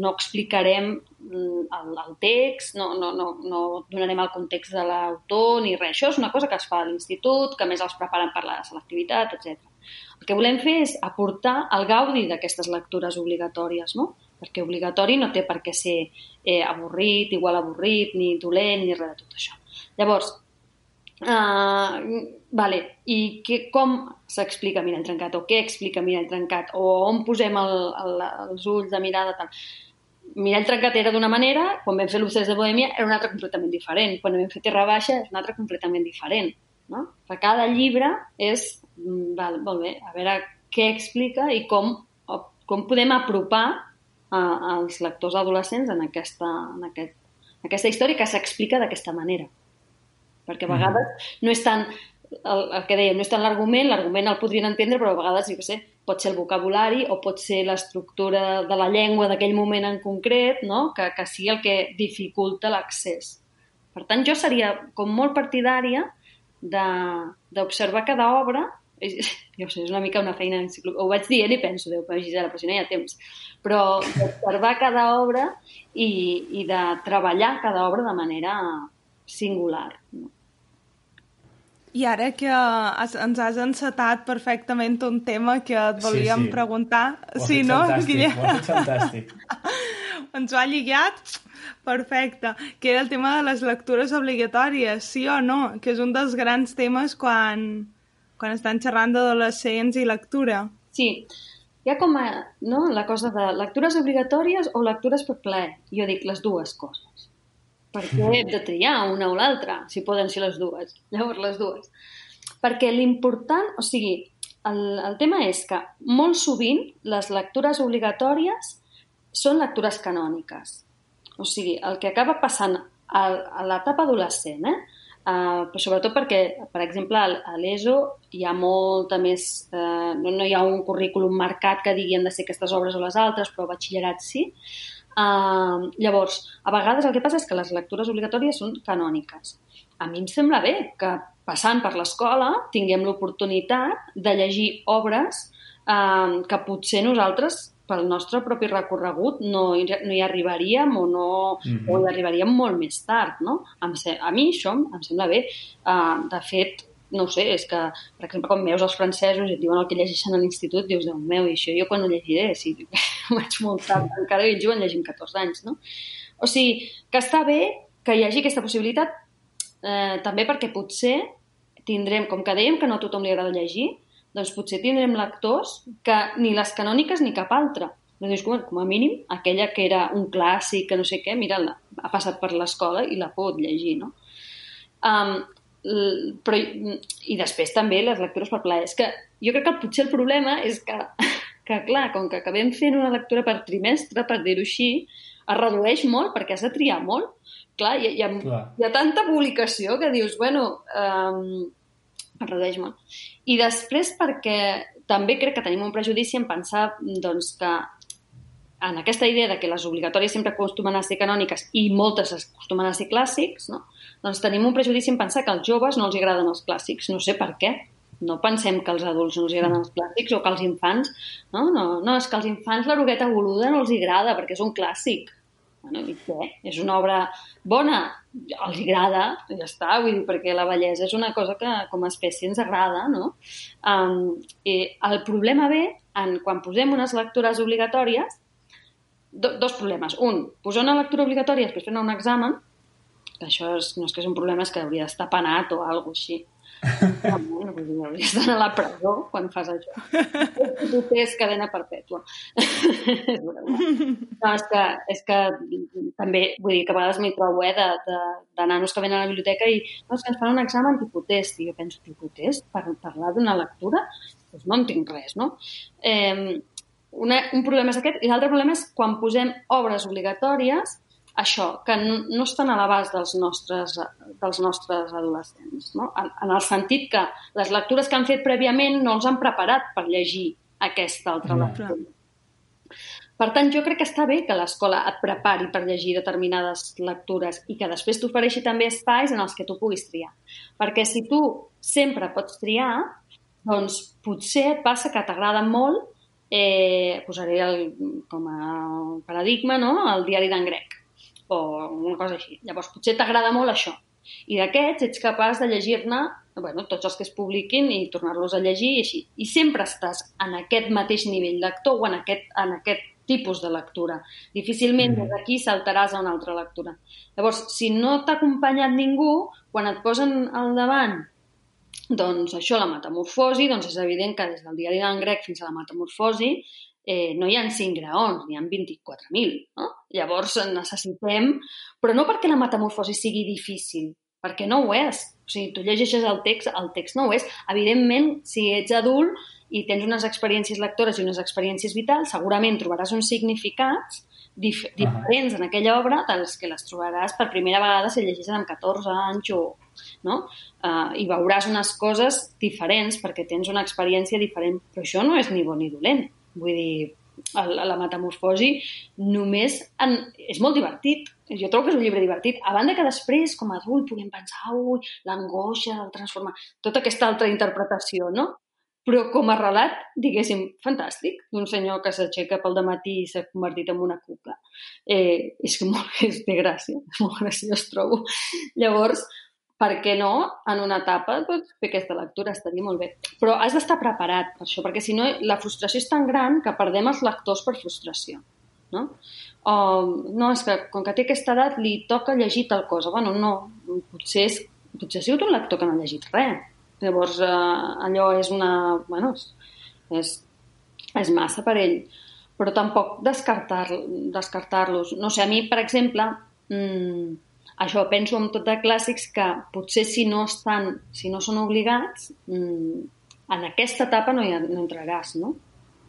no explicarem el, el text, no, no, no, no donarem el context de l'autor ni res. Això és una cosa que es fa a l'institut, que més els preparen per la selectivitat, etc. El que volem fer és aportar el gaudi d'aquestes lectures obligatòries, no? Perquè obligatori no té per què ser eh, avorrit, igual avorrit, ni dolent, ni res de tot això. Llavors, uh, vale, i que, com s'explica mirall trencat, o què explica mirall trencat, o on posem el, el, els ulls de mirada, tal. Mirall trencat era d'una manera, quan vam fer l'Ucès de Bohèmia era una altra completament diferent, quan vam fer Terra Baixa és una altra completament diferent. No? Per cada llibre és, mm, val, molt bé, a veure què explica i com, com podem apropar als lectors adolescents en aquesta, en aquest, en aquesta història que s'explica d'aquesta manera. Perquè a vegades mm. no és tant el, el que dèiem, no és tant l'argument, l'argument el podrien entendre, però a vegades, jo què sé, pot ser el vocabulari o pot ser l'estructura de la llengua d'aquell moment en concret, no? que, que sigui el que dificulta l'accés. Per tant, jo seria com molt partidària d'observar cada obra jo sé, és una mica una feina enciclopèdia. Ho vaig dient i penso, Déu, però Gisela, però si no hi ha temps. Però d'observar cada obra i, i de treballar cada obra de manera singular. No? I ara que has, ens has encetat perfectament un tema que et volíem sí, sí. preguntar... Ho sí, no, Guillem? Ho has fantàstic. ens ho ha lligat perfecte, que era el tema de les lectures obligatòries, sí o no? Que és un dels grans temes quan, quan estan xerrant d'adolescents i lectura. Sí, hi ha com a, no, la cosa de lectures obligatòries o lectures per plaer. Jo dic les dues coses. Perquè hem de triar una o l'altra, si poden ser les dues. Llavors, les dues. Perquè l'important, o sigui, el, el tema és que molt sovint les lectures obligatòries són lectures canòniques. O sigui, el que acaba passant a, a l'etapa adolescent, eh? Uh, però sobretot perquè, per exemple, a l'ESO hi ha molta més... Uh, no, no hi ha un currículum marcat que digui han de ser aquestes obres o les altres, però batxillerat sí. Uh, llavors, a vegades el que passa és que les lectures obligatòries són canòniques. A mi em sembla bé que passant per l'escola tinguem l'oportunitat de llegir obres uh, que potser nosaltres pel nostre propi recorregut no, no hi arribaríem o, no, mm -hmm. o hi arribaríem molt més tard, no? Em, a mi això em sembla bé. Uh, de fet, no sé, és que, per exemple, quan veus els francesos i et diuen el que llegeixen a l'institut, dius, Déu meu, i això jo quan ho llegiré? Si vaig molt tard, encara ells ho han llegit 14 anys, no? O sigui, que està bé que hi hagi aquesta possibilitat, eh, també perquè potser tindrem, com que dèiem que no a tothom li agrada llegir, doncs potser tindrem lectors que ni les canòniques ni cap altra. Doncs com, com a mínim, aquella que era un clàssic, que no sé què, mira, ha passat per l'escola i la pot llegir, no? Um, però, I després també les lectures per plaer. És que jo crec que potser el problema és que, que clar, com que acabem fent una lectura per trimestre, per dir-ho així, es redueix molt perquè has de triar molt. Clar, hi, hi, ha, clar. hi ha tanta publicació que dius, bueno, um, es redueix molt. I després perquè també crec que tenim un prejudici en pensar doncs, que en aquesta idea de que les obligatòries sempre acostumen a ser canòniques i moltes acostumen a ser clàssics, no? doncs tenim un prejudici en pensar que als joves no els agraden els clàssics. No sé per què. No pensem que als adults no els agraden els clàssics o que als infants... No, no, no és que als infants l'erugueta boluda no els agrada perquè és un clàssic. Bueno, i què? És una obra bona? Els agrada, ja està, vull dir, perquè la bellesa és una cosa que com a espècie ens agrada, no? Um, i el problema ve en quan posem unes lectures obligatòries, do, dos problemes. Un, posar una lectura obligatòria després fer un examen, que això és, no és que és un problema, és que hauria d'estar penat o alguna així. Dir, hauries d'anar a la presó quan fas això. Tu tens cadena perpètua. no, és que, és que també, vull dir, que a vegades m'hi trobo, eh, de, de, de nanos que venen a la biblioteca i no, és que ens fan un examen tipus test. I jo penso, tipus test? Per parlar d'una lectura? Doncs no entenc res, no? Eh, una, un problema és aquest i l'altre problema és quan posem obres obligatòries això, que no, no estan a l'abast dels, nostres, dels nostres adolescents. No? En, en el sentit que les lectures que han fet prèviament no els han preparat per llegir aquesta altra lectura. Per tant, jo crec que està bé que l'escola et prepari per llegir determinades lectures i que després t'ofereixi també espais en els que tu puguis triar. Perquè si tu sempre pots triar, doncs potser et passa que t'agrada molt, eh, posaré el, com a paradigma, no?, el diari d'en grec o una cosa així. Llavors, potser t'agrada molt això. I d'aquests ets capaç de llegir-ne bueno, tots els que es publiquin i tornar-los a llegir i així. I sempre estàs en aquest mateix nivell lector o en aquest, en aquest tipus de lectura. Difícilment mm. des d'aquí saltaràs a una altra lectura. Llavors, si no t'ha acompanyat ningú, quan et posen al davant doncs això, la metamorfosi, doncs és evident que des del diari d'en grec fins a la metamorfosi eh, no hi ha 5 graons, n'hi ha 24.000. No? Llavors necessitem, però no perquè la metamorfosi sigui difícil, perquè no ho és. O sigui, tu llegeixes el text, el text no ho és. Evidentment, si ets adult, i tens unes experiències lectores i unes experiències vitals, segurament trobaràs uns significats dif diferents en aquella obra dels que les trobaràs per primera vegada si llegeixes amb 14 anys o... No? Uh, I veuràs unes coses diferents perquè tens una experiència diferent. Però això no és ni bo ni dolent. Vull dir, la, la metamorfosi només en, és molt divertit. Jo trobo que és un llibre divertit. A banda que després, com a adult, puguem pensar, ui, l'angoixa, el transformar... Tota aquesta altra interpretació, no? però com a relat, diguéssim, fantàstic, d'un senyor que s'aixeca pel matí i s'ha convertit en una cuca. Eh, és que molt, és de gràcia, és molt graciós, trobo. Llavors, per què no, en una etapa, doncs, fer aquesta lectura estaria molt bé. Però has d'estar preparat per això, perquè si no, la frustració és tan gran que perdem els lectors per frustració. No? O, no, és que com que té aquesta edat li toca llegir tal cosa. Bueno, no, potser, és, potser ha sigut un lector que no ha llegit res Llavors, eh, allò és una... Bueno, és, és massa per ell. Però tampoc descartar-los. Descartar no sé, a mi, per exemple, mmm, això penso en tot de clàssics que potser si no estan, si no són obligats, mmm, en aquesta etapa no, hi, no entraràs, no?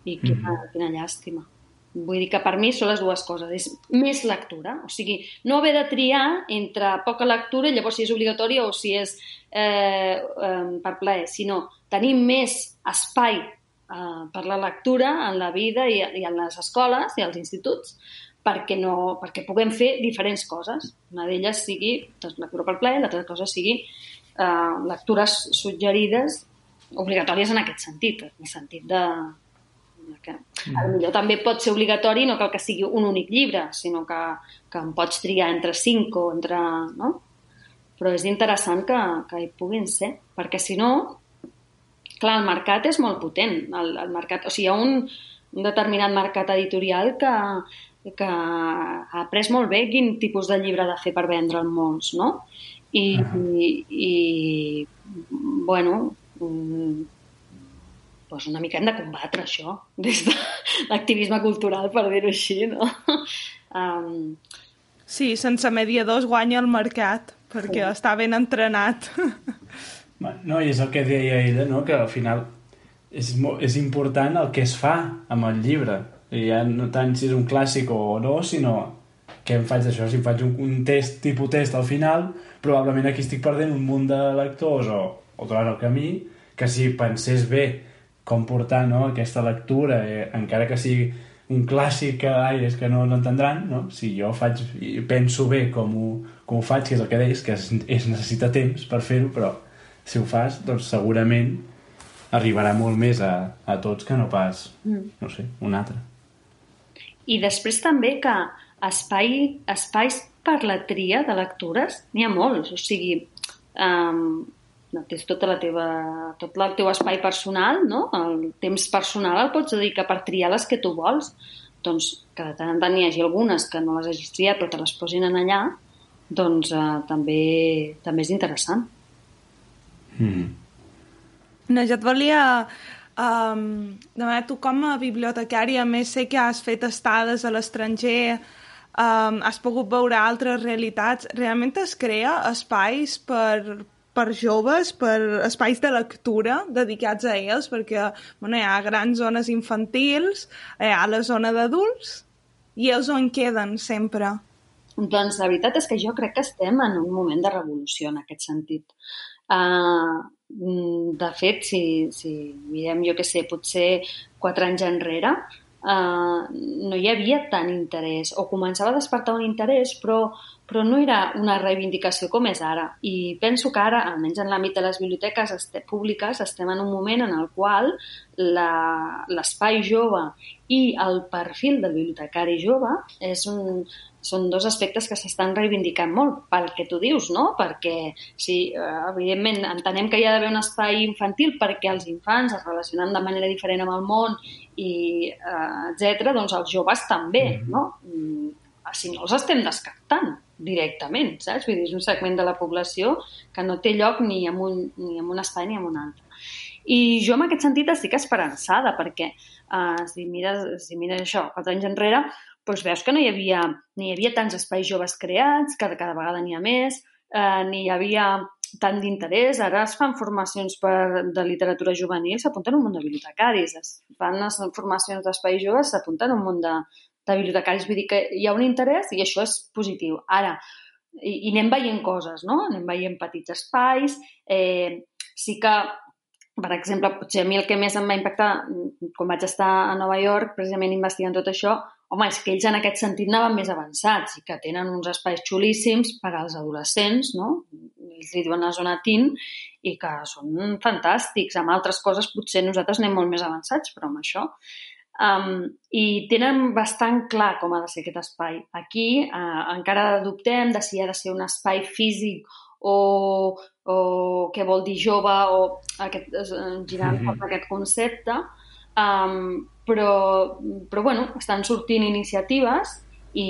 I quina, mm -hmm. quina llàstima. Vull dir que per mi són les dues coses. És més lectura, o sigui, no haver de triar entre poca lectura i llavors si és obligatòria o si és eh, eh, per plaer, sinó tenir més espai eh, per la lectura en la vida i, i en les escoles i als instituts perquè, no, perquè puguem fer diferents coses. Una d'elles sigui doncs, lectura per plaer, l'altra cosa sigui eh, lectures suggerides obligatòries en aquest sentit, en el sentit de, que mm. a millor també pot ser obligatori, no cal que sigui un únic llibre, sinó que, que en pots triar entre cinc o entre... No? però és interessant que, que hi puguin ser, perquè si no, clar, el mercat és molt potent. El, el mercat, o sigui, hi ha un, un determinat mercat editorial que, que ha après molt bé quin tipus de llibre ha de fer per vendre'l molts, no? I, uh -huh. i, i bueno, pues una mica hem de combatre això, des de l'activisme cultural, per dir-ho així, no? Um... Sí, sense mediadors guanya el mercat perquè sí. està ben entrenat. No, i és el que deia ella, no? que al final és, és important el que es fa amb el llibre. I ja no tant si és un clàssic o no, sinó què em faig d'això? Si em faig un, un test, tipus test al final, probablement aquí estic perdent un munt de lectors o, o trobar el camí, que si pensés bé com portar no, aquesta lectura, eh, encara que sigui un clàssic que ai, és que no l'entendran, no? si jo faig, penso bé com ho, com ho faig, que és el que deies, que es, es necessita temps per fer-ho, però si ho fas, doncs segurament arribarà molt més a, a tots que no pas, mm. no sé, un altre. I després també que espai, espais per la tria de lectures n'hi ha molts, o sigui, um, no, tens tota la teva, tot el teu espai personal, no? el temps personal el pots dedicar per triar les que tu vols. Doncs que de tant en tant hi hagi algunes que no les hagis triat però te les posin en allà, doncs eh, també, també és interessant. Mm. No, jo et volia um, demanar, tu com a bibliotecària, més sé que has fet estades a l'estranger, um, has pogut veure altres realitats, realment es crea espais per, per joves, per espais de lectura dedicats a ells, perquè bueno, hi ha grans zones infantils, hi ha la zona d'adults, i ells on queden sempre? Doncs la veritat és que jo crec que estem en un moment de revolució en aquest sentit. Uh, de fet, si, si mirem, jo que sé, potser quatre anys enrere, uh, no hi havia tant interès, o començava a despertar un interès, però, però no era una reivindicació com és ara. I penso que ara, almenys en l'àmbit de les biblioteques este, públiques, estem en un moment en el qual l'espai jove i el perfil del bibliotecari jove és un, són dos aspectes que s'estan reivindicant molt pel que tu dius, no? Perquè, sí, eh, evidentment, entenem que hi ha d'haver un espai infantil perquè els infants es relacionen de manera diferent amb el món i eh, etc. doncs els joves també, mm -hmm. no? Mm, si no els estem descartant directament, saps? Vull dir, és un segment de la població que no té lloc ni en un, ni en un espai ni en un altre. I jo en aquest sentit estic esperançada perquè uh, si, mires, si mires això, quatre anys enrere, doncs veus que no hi havia, ni hi havia tants espais joves creats, cada, cada vegada n'hi ha més, eh, ni hi havia tant d'interès. Ara es fan formacions per, de literatura juvenil, s'apunten un munt de bibliotecaris. Es fan formacions d'espais joves, s'apunten un munt de, de bibliotecaris. Vull dir que hi ha un interès i això és positiu. Ara, i, i anem veient coses, no? Anem veient petits espais. Eh, sí que per exemple, potser a mi el que més em va impactar quan vaig estar a Nova York, precisament investigant tot això, home, és que ells en aquest sentit anaven més avançats i que tenen uns espais xulíssims per als adolescents, no? Ells li diuen la zona teen i que són fantàstics. Amb altres coses potser nosaltres anem molt més avançats, però amb això... Um, I tenen bastant clar com ha de ser aquest espai. Aquí uh, encara dubtem de si ha de ser un espai físic o, o què vol dir jove o aquest, girant mm -hmm. aquest concepte, um, però, però bueno, estan sortint iniciatives i,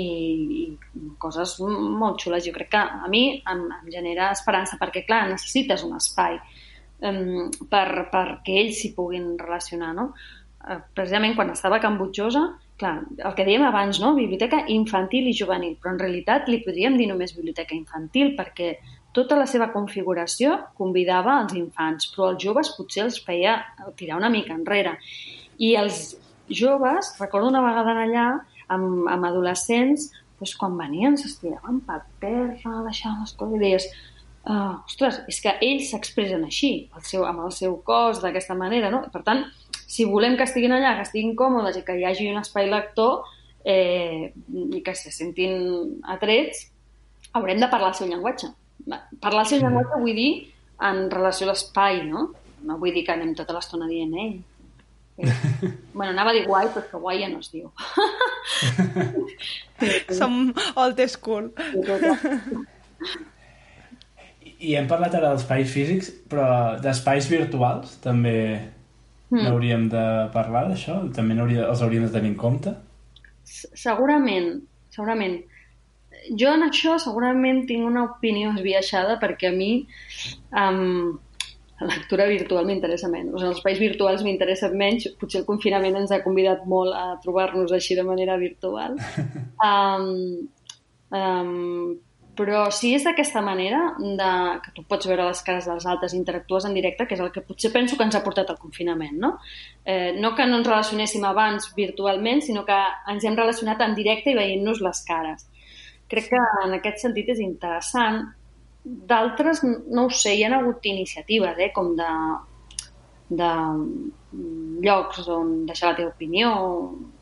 i coses molt xules. Jo crec que a mi em, em genera esperança, perquè, clar, necessites un espai um, per, perquè ells s'hi puguin relacionar, no? Uh, precisament quan estava a Can Butjosa, clar, el que dèiem abans, no? biblioteca infantil i juvenil, però en realitat li podríem dir només biblioteca infantil perquè tota la seva configuració convidava als infants, però els joves potser els feia tirar una mica enrere. I els joves, recordo una vegada allà, amb, amb adolescents, doncs quan venien s'estiraven per terra, deixaven les coses i deies uh, ostres, és que ells s'expressen així, el seu, amb el seu cos, d'aquesta manera, no? Per tant, si volem que estiguin allà, que estiguin còmodes i que hi hagi un espai lector eh, i que se sentin atrets, haurem de parlar el seu llenguatge. Parlar el seu llenguatge vull dir en relació a l'espai, no? No vull dir que anem tota l'estona dient, ei, bueno, anava a dir guai, però que guai ja no es diu. Som old school. I hem parlat ara d'espais físics, però d'espais virtuals també mm. n'hauríem de parlar d'això? També hauria, els hauríem de tenir en compte? Segurament, segurament. Jo en això segurament tinc una opinió esbiaixada perquè a mi um, la lectura virtual m'interessa menys. O sigui, els espais virtuals m'interessen menys. Potser el confinament ens ha convidat molt a trobar-nos així de manera virtual. Um, um, però si és d'aquesta manera, de, que tu pots veure les cares dels altres, interactues en directe, que és el que potser penso que ens ha portat el confinament, no? Eh, no que no ens relacionéssim abans virtualment, sinó que ens hem relacionat en directe i veient-nos les cares. Crec que en aquest sentit és interessant D'altres, no ho sé, hi ha hagut iniciatives, eh, com de, de llocs on deixar la teva opinió,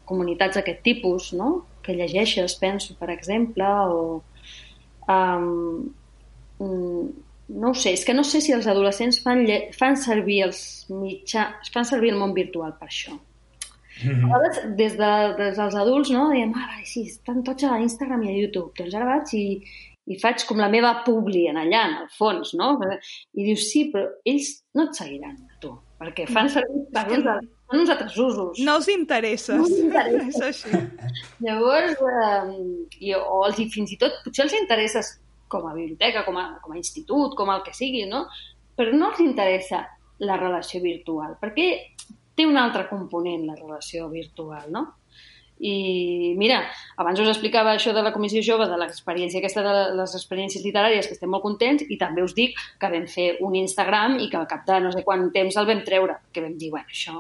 comunitats d'aquest tipus, no? que llegeixes, penso, per exemple, o... Um, no ho sé, és que no sé si els adolescents fan, fan servir els mitjans, fan servir el món virtual per això. Mm -hmm. A vegades, des, de, des dels adults, no, diem, ah, vai, sí, estan tots a Instagram i a YouTube. Doncs ara vaig i, i faig com la meva publi en allà, en el fons, no? I dius, sí, però ells no et seguiran, tu, perquè fan servir per uns, fan uns altres usos. No els interessa. No els interessa. És així. Llavors, eh, i, o els, fins i tot, potser els interesses com a biblioteca, com a, com a institut, com el que sigui, no? Però no els interessa la relació virtual, perquè té un altre component, la relació virtual, no? I mira, abans us explicava això de la Comissió Jove, de l'experiència aquesta de les experiències literàries, que estem molt contents, i també us dic que vam fer un Instagram i que al cap de no sé quant temps el vam treure, que vam dir, bueno, això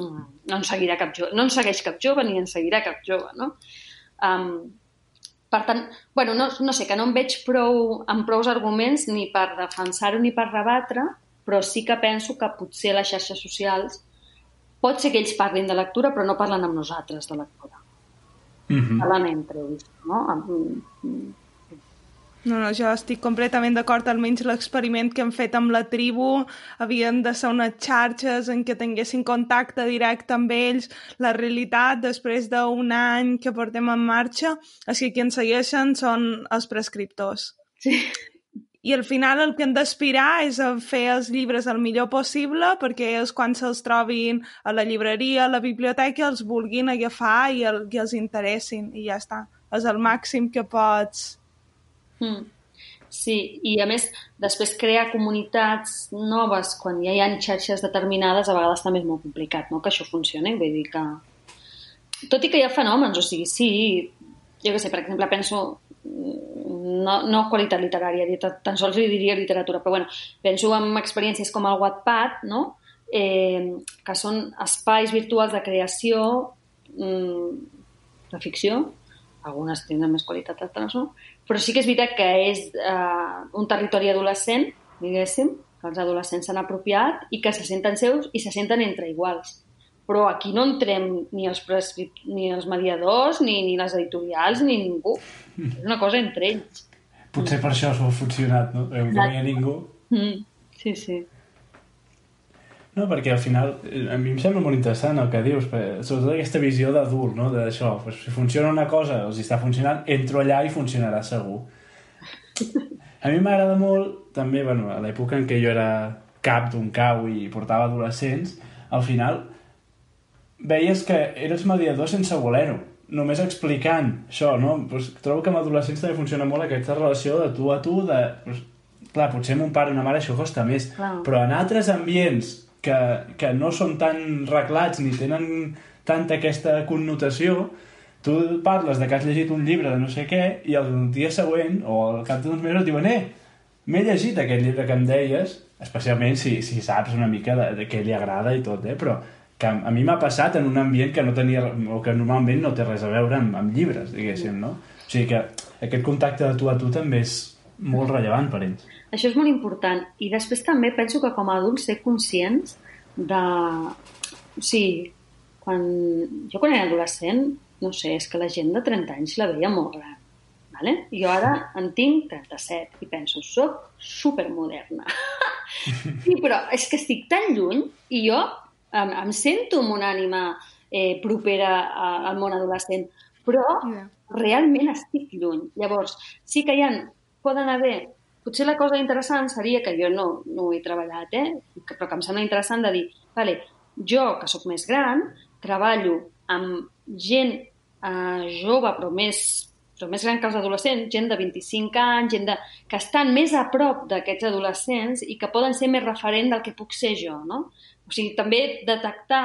no ens seguirà cap jove, no ens segueix cap jove ni ens seguirà cap jove, no? Um, per tant, bueno, no, no sé, que no em veig prou, amb prous arguments ni per defensar-ho ni per rebatre, però sí que penso que potser les xarxes socials pot ser que ells parlin de lectura, però no parlen amb nosaltres de lectura. Mm -hmm. Parlen entre ells, no? No, no, jo estic completament d'acord, almenys l'experiment que hem fet amb la tribu havien de ser unes xarxes en què tinguessin contacte directe amb ells. La realitat, després d'un any que portem en marxa, és que qui ens segueixen són els prescriptors. Sí i al final el que hem d'aspirar és a fer els llibres el millor possible perquè és quan se'ls trobin a la llibreria, a la biblioteca, els vulguin agafar i, el, i els interessin i ja està. És el màxim que pots... Mm. Sí, i a més, després crear comunitats noves quan ja hi ha xarxes determinades a vegades també és molt complicat, no?, que això funcioni. Vull dir que... Tot i que hi ha fenòmens, o sigui, sí, jo què sé, per exemple, penso no, no qualitat literària, tan sols li diria literatura, però bueno, penso en experiències com el Wattpad, no? eh, que són espais virtuals de creació mm, de ficció, algunes tenen més qualitat, altres no, però sí que és veritat que és eh, un territori adolescent, diguéssim, que els adolescents s'han apropiat i que se senten seus i se senten entre iguals. Però aquí no entrem ni els, ni els mediadors, ni, ni les editorials, ni ningú. És una cosa entre ells. Potser per això s'ho ha funcionat, no? Que no hi ha ningú. Mm. Sí, sí. No, perquè al final a mi em sembla molt interessant el que dius, sobretot aquesta visió d'adult, no? d'això, pues, si funciona una cosa, els està funcionant, entro allà i funcionarà segur. A mi m'agrada molt, també, bueno, a l'època en què jo era cap d'un cau i portava adolescents, al final veies que eres mediador sense voler-ho només explicant això, no? Pues, trobo que amb adolescents també funciona molt aquesta relació de tu a tu, de... Pues, clar, potser amb un pare i una mare això costa més, clar. però en altres ambients que, que no són tan reglats ni tenen tanta aquesta connotació, tu parles de que has llegit un llibre de no sé què i el dia següent o al cap d'uns mesos diuen eh, m'he llegit aquest llibre que em deies especialment si, si saps una mica de, de què li agrada i tot, eh? però que a mi m'ha passat en un ambient que no tenia, o que normalment no té res a veure amb, amb llibres, diguéssim, no? O sigui que aquest contacte de tu a tu també és molt rellevant per ells. Això és molt important. I després també penso que com a adults ser conscients de... O sigui, quan... jo quan era adolescent, no sé, és que la gent de 30 anys la veia molt gran. Vale? Jo ara en tinc 37 i penso, soc supermoderna. sí, però és que estic tan lluny i jo em, em sento amb una ànima eh, propera a, al món adolescent, però yeah. realment estic lluny. Llavors, sí que hi ha, poden haver... Potser la cosa interessant seria, que jo no, no ho he treballat, eh? però que em sembla interessant de dir, vale, jo, que sóc més gran, treballo amb gent eh, jove, però més, però més gran que els adolescents, gent de 25 anys, gent de, que estan més a prop d'aquests adolescents i que poden ser més referent del que puc ser jo, no? O sigui, també detectar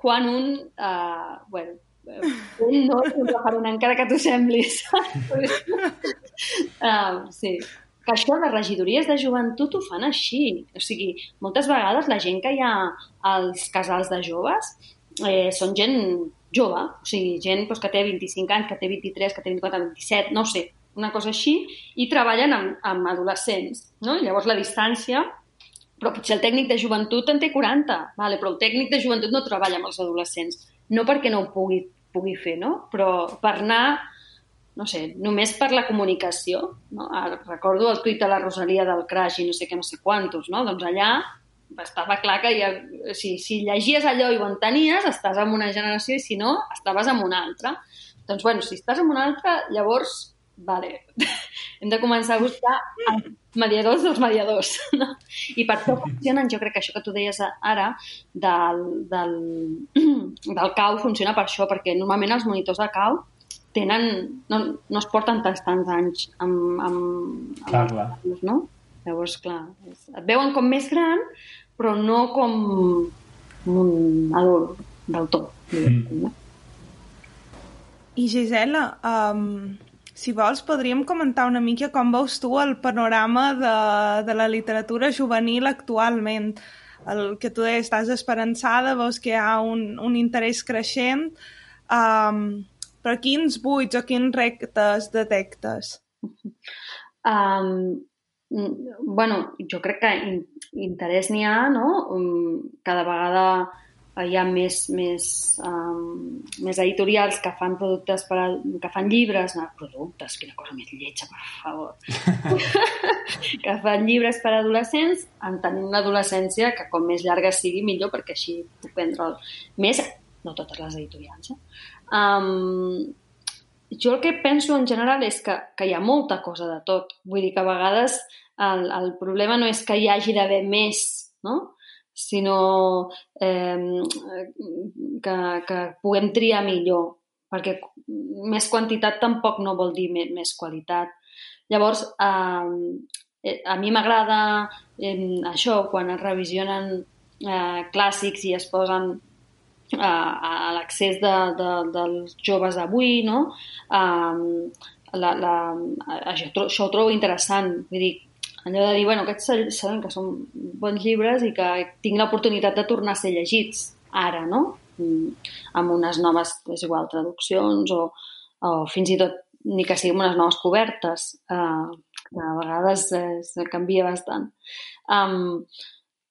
quan un... Uh, bueno, un no és un encara que t'ho semblis. uh, sí. Que això de regidories de joventut ho fan així. O sigui, moltes vegades la gent que hi ha als casals de joves eh, són gent jove, o sigui, gent doncs, que té 25 anys, que té 23, que té 24, 27, no sé, una cosa així, i treballen amb, amb adolescents. No? I llavors la distància però potser el tècnic de joventut en té 40, vale, però el tècnic de joventut no treballa amb els adolescents. No perquè no ho pugui, pugui fer, no? però per anar, no sé, només per la comunicació. No? Ara, recordo el tuit de la Rosalia del Crash i no sé què, no sé quantos, no? doncs allà estava clar que ja, si, si llegies allò i ho entenies, estàs en una generació i si no, estaves en una altra. Doncs, bueno, si estàs en una altra, llavors vale, hem de començar a buscar mediadors dels mediadors. No? I per això funcionen, jo crec que això que tu deies ara del, del, del cau funciona per això, perquè normalment els monitors de cau tenen, no, no es porten tants, tants anys amb, amb, clar, amb clar. Els, no? Llavors, clar, és, et veuen com més gran, però no com un adult del tot. Mm. I Gisela, um, si vols, podríem comentar una mica com veus tu el panorama de, de la literatura juvenil actualment. El que tu deies, estàs esperançada, veus que hi ha un, un interès creixent, um, però quins buits o quins rectes detectes? Um, bueno, jo crec que in, interès n'hi ha, no? Um, cada vegada hi ha més, més, um, més editorials que fan productes per a, que fan llibres, no, productes, quina cosa més lletja, per favor, que fan llibres per a adolescents, entenent l'adolescència, que com més llarga sigui, millor, perquè així puc prendre més, no totes les editorials. Eh? Um, jo el que penso en general és que, que hi ha molta cosa de tot. Vull dir que a vegades el, el problema no és que hi hagi d'haver més, no? Sinó eh, que, que puguem triar millor, perquè més quantitat tampoc no vol dir més, més qualitat. Llavors, eh, a mi m'agrada eh, això, quan es revisionen eh, clàssics i es posen eh, a l'accés de, de, dels joves d'avui, no? Eh, la, la, això, això ho trobo interessant. Vull dir, allò de dir, bueno, aquests sabem que són bons llibres i que tinc l'oportunitat de tornar a ser llegits ara, no? Mm, amb unes noves, és igual, traduccions o, o fins i tot ni que siguin unes noves cobertes, eh, que a vegades eh, se canvia bastant. Um,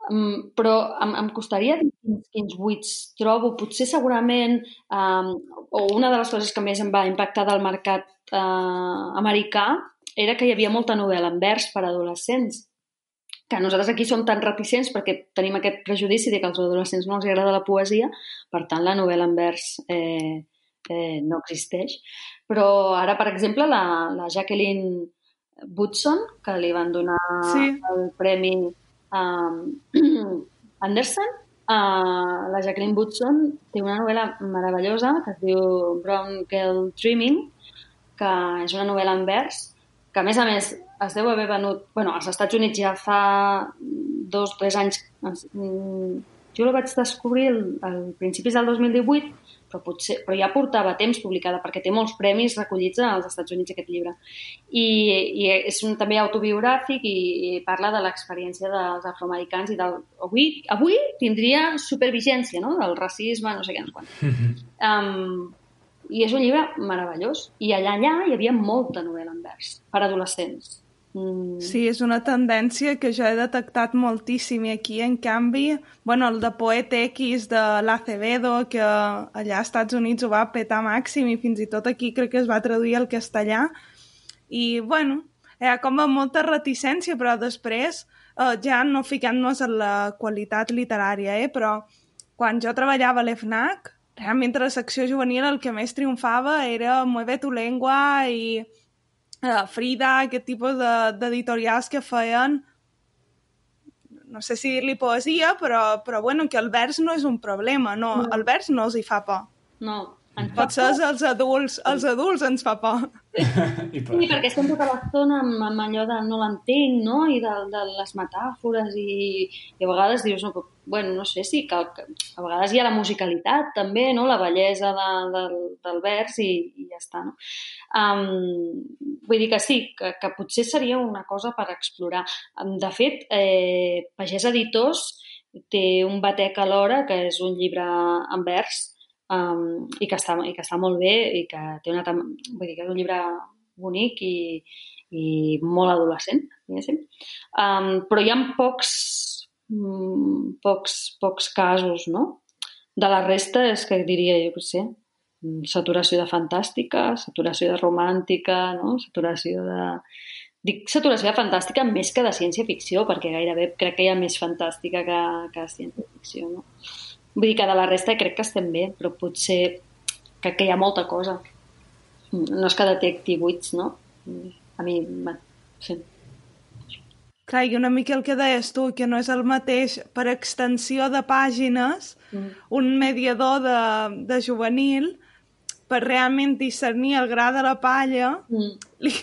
um, però em, em costaria dir quins, quins buits trobo. Potser segurament, um, o una de les coses que més em va impactar del mercat uh, americà era que hi havia molta novel·la en vers per a adolescents, que nosaltres aquí som tan reticents perquè tenim aquest prejudici de que als adolescents no els agrada la poesia, per tant la novel·la en vers eh, eh, no existeix. Però ara, per exemple, la, la Jacqueline Woodson, que li van donar sí. el premi um, Anderson, uh, la Jacqueline Woodson té una novel·la meravellosa que es diu Brown Girl Dreaming, que és una novel·la en vers que a més a més es deu haver venut... bueno, als Estats Units ja fa dos, tres anys... Mm, jo la vaig descobrir al, al principis del 2018, però, potser, però ja portava temps publicada, perquè té molts premis recollits als Estats Units aquest llibre. I, i és un, també autobiogràfic i, i parla de l'experiència dels afroamericans i del... Avui, avui tindria supervigència, no?, del racisme, no sé què, no quan. um, i és un llibre meravellós. I allà, allà hi havia molta novel·la en vers, per adolescents. Mm. Sí, és una tendència que jo he detectat moltíssim i aquí, en canvi, bueno, el de Poet X de l'Acevedo, que allà als Estats Units ho va petar màxim i fins i tot aquí crec que es va traduir al castellà i, bueno, ha com a molta reticència, però després, eh, ja no ficant-nos en la qualitat literària, eh, però quan jo treballava a l'EFNAC, realment a la secció juvenil el que més triomfava era Mueve tu lengua i uh, Frida, aquest tipus d'editorials de, que feien no sé si dir-li poesia, però, però bueno, que el vers no és un problema, no, no. el vers no els hi fa por. No, Potser els adults, els adults ens fa por. I per... Sí, perquè estem tota l'estona amb, amb allò de no l'entenc, no? I de, de les metàfores i, i a vegades dius, no, bueno, no sé, sí, que, que a vegades hi ha la musicalitat també, no? La bellesa de, de, del vers i, i ja està, no? Um, vull dir que sí, que, que potser seria una cosa per explorar. De fet, eh, Pagès Editors té un batec alhora, que és un llibre en vers, um, i, que està, i que està molt bé i que té una... Vull dir que és un llibre bonic i, i molt adolescent, diguéssim. Um, però hi ha pocs, mm, pocs, pocs casos, no? De la resta és que diria, jo què sé, saturació de fantàstica, saturació de romàntica, no? saturació de... Dic saturació de fantàstica més que de ciència-ficció, perquè gairebé crec que hi ha més fantàstica que, que ciència-ficció, no? Vull dir que de la resta crec que estem bé, però potser crec que hi ha molta cosa. No és que detecti buits, no? A mi, va, sí. Clar, i una mica el que deies tu, que no és el mateix per extensió de pàgines, mm. un mediador de, de juvenil, per realment discernir el gra de la palla, mm. li,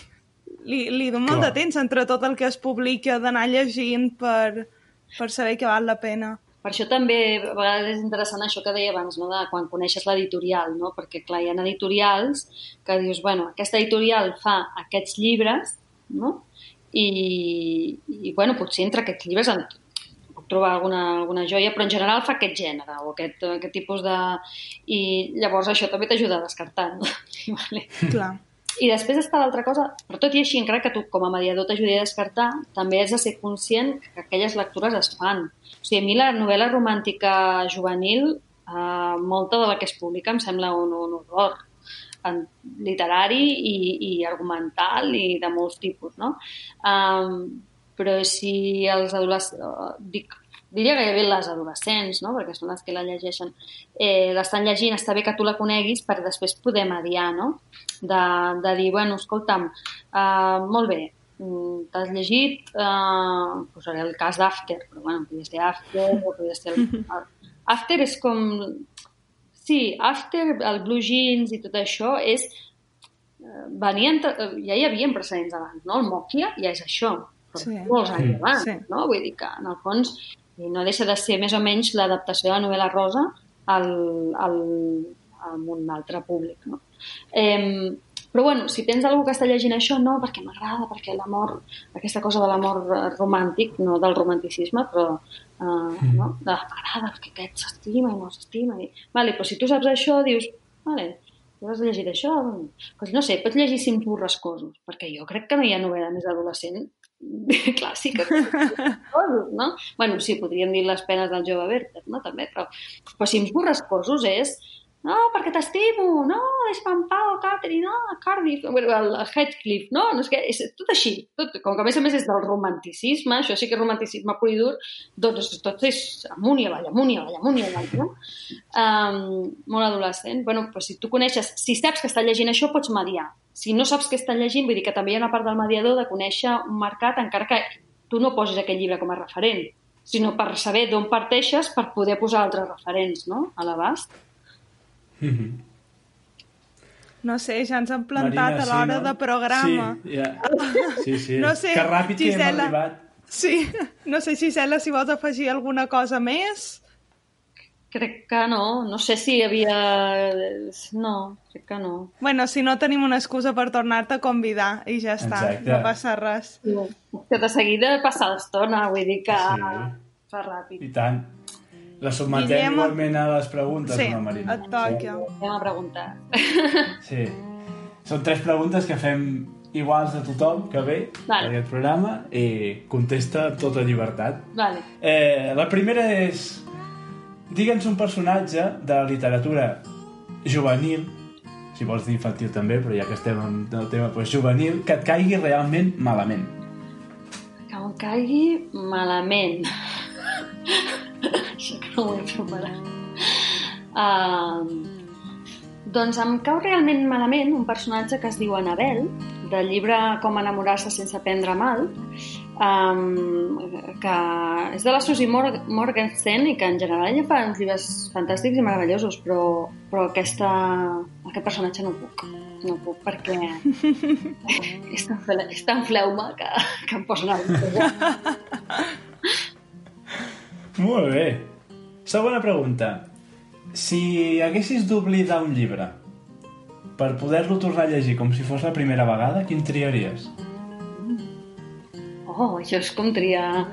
li, li du molt Clar. de temps entre tot el que es publica d'anar llegint per, per saber que val la pena. Per això també a vegades és interessant això que deia abans, no? de quan coneixes l'editorial, no? perquè clar, hi ha editorials que dius, bueno, aquesta editorial fa aquests llibres, no? I, i bueno, potser entre aquests llibres en, puc trobar alguna, alguna joia, però en general fa aquest gènere o aquest, aquest tipus de... I llavors això també t'ajuda a descartar, no? Vale. Clar. I després està l'altra cosa, però tot i així, encara que tu com a mediador t'ajudi a descartar, també has de ser conscient que aquelles lectures es fan. O sigui, a mi la novel·la romàntica juvenil Uh, molta de la que es publica em sembla un, un horror en, literari i, i argumental i de molts tipus, no? Um, però si els adolescents... Dic, diria gairebé les adolescents, no? perquè són les que la llegeixen, eh, l'estan llegint, està bé que tu la coneguis per després poder mediar, no? De, de dir, bueno, escolta'm, uh, molt bé, Mm, t'has llegit, eh, posaré el cas d'After, però bueno, podria ser After o podria ser... El... After és com... Sí, After, el Blue Jeans i tot això és... Eh, venien, ja hi havia precedents abans, no? El Mòquia ja és això, però sí. molts anys abans, sí. no? Vull dir que, en el fons, no deixa de ser més o menys l'adaptació de la novel·la rosa al, al, al un altre públic, no? Eh, però bueno, si tens algú que està llegint això, no, perquè m'agrada, perquè l'amor, aquesta cosa de l'amor romàntic, no del romanticisme, però uh, mm. no? m'agrada perquè aquest s'estima i no s'estima. I... Vale, però si tu saps això, dius, vale, tu has llegit això? Pues no sé, pots llegir Cims borrascosos, perquè jo crec que no hi ha novel·la més adolescent clàssica. Cosos, no? bueno, sí, podríem dir les penes del jove Werther, no? també, però, però Cims borrascosos és no, perquè t'estimo, no, és Pau, Catherine, no, Cardiff, bueno, el Heathcliff, no, no és que és tot així, tot, com que a més a més és del romanticisme, això sí que és romanticisme pur i dur, doncs tot és amunt i avall, amunt i avall, amunt i avall, no? Um, molt adolescent. Bueno, però si tu coneixes, si saps que està llegint això, pots mediar. Si no saps què està llegint, vull dir que també hi ha una part del mediador de conèixer un mercat, encara que tu no posis aquell llibre com a referent, sinó per saber d'on parteixes per poder posar altres referents no? a l'abast. Mm -hmm. No sé, ja ens han plantat Marina, a l'hora sí, no? de programa. Sí, yeah. sí, sí. no sé, que ràpid Gisela... que hem arribat. Sí, no sé, Gisela, si vols afegir alguna cosa més. Crec que no. No sé si hi havia... No, crec que no. Bueno, si no tenim una excusa per tornar-te a convidar i ja està, Exacte. no passa res. Sí. Que de seguida passa l'estona, vull dir que sí. fa ràpid. I tant. La sotmetem Guillem... igualment a les preguntes, sí, no, Marina? et toca. Sí. Anem a preguntar. Sí. Són tres preguntes que fem iguals a tothom que ve vale. a aquest programa i contesta amb tota llibertat. Vale. Eh, la primera és... Digue'ns un personatge de la literatura juvenil, si vols dir infantil també, però ja que estem en el tema pues, juvenil, que et caigui realment malament. Que em caigui malament. No ho he preparat. Uh, doncs em cau realment malament un personatge que es diu Anabel, del llibre Com enamorar-se sense prendre mal, um, que és de la Susie Morgenstern i que en general ella fa uns llibres fantàstics i meravellosos, però, però aquesta, aquest personatge no puc. No puc perquè és tan, és tan fleuma que, que em posa nerviosa. Molt bé. Segona pregunta. Si haguessis d'oblidar un llibre per poder-lo tornar a llegir com si fos la primera vegada, quin triaries? Oh, això és com triar...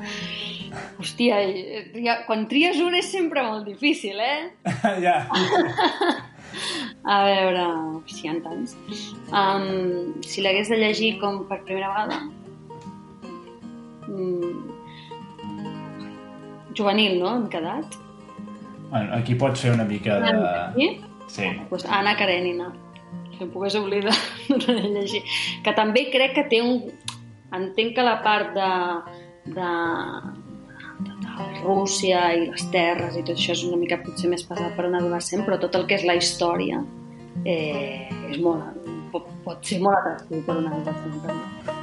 Hòstia, tria... quan tries un és sempre molt difícil, eh? ja. a veure, si ha tants. Um, si l'hagués de llegir com per primera vegada... Um, juvenil, no? Hem quedat. Bueno, aquí pots fer una mica de... Aquí? Sí. Pues Anna Karenina, que em pogués oblidar de llegir. Que també crec que té un... Entenc que la part de, de, Rússia i les terres i tot això és una mica potser més pesat per un adolescent, però tot el que és la història eh, és molt, pot, pot ser molt atractiu per un adolescent també.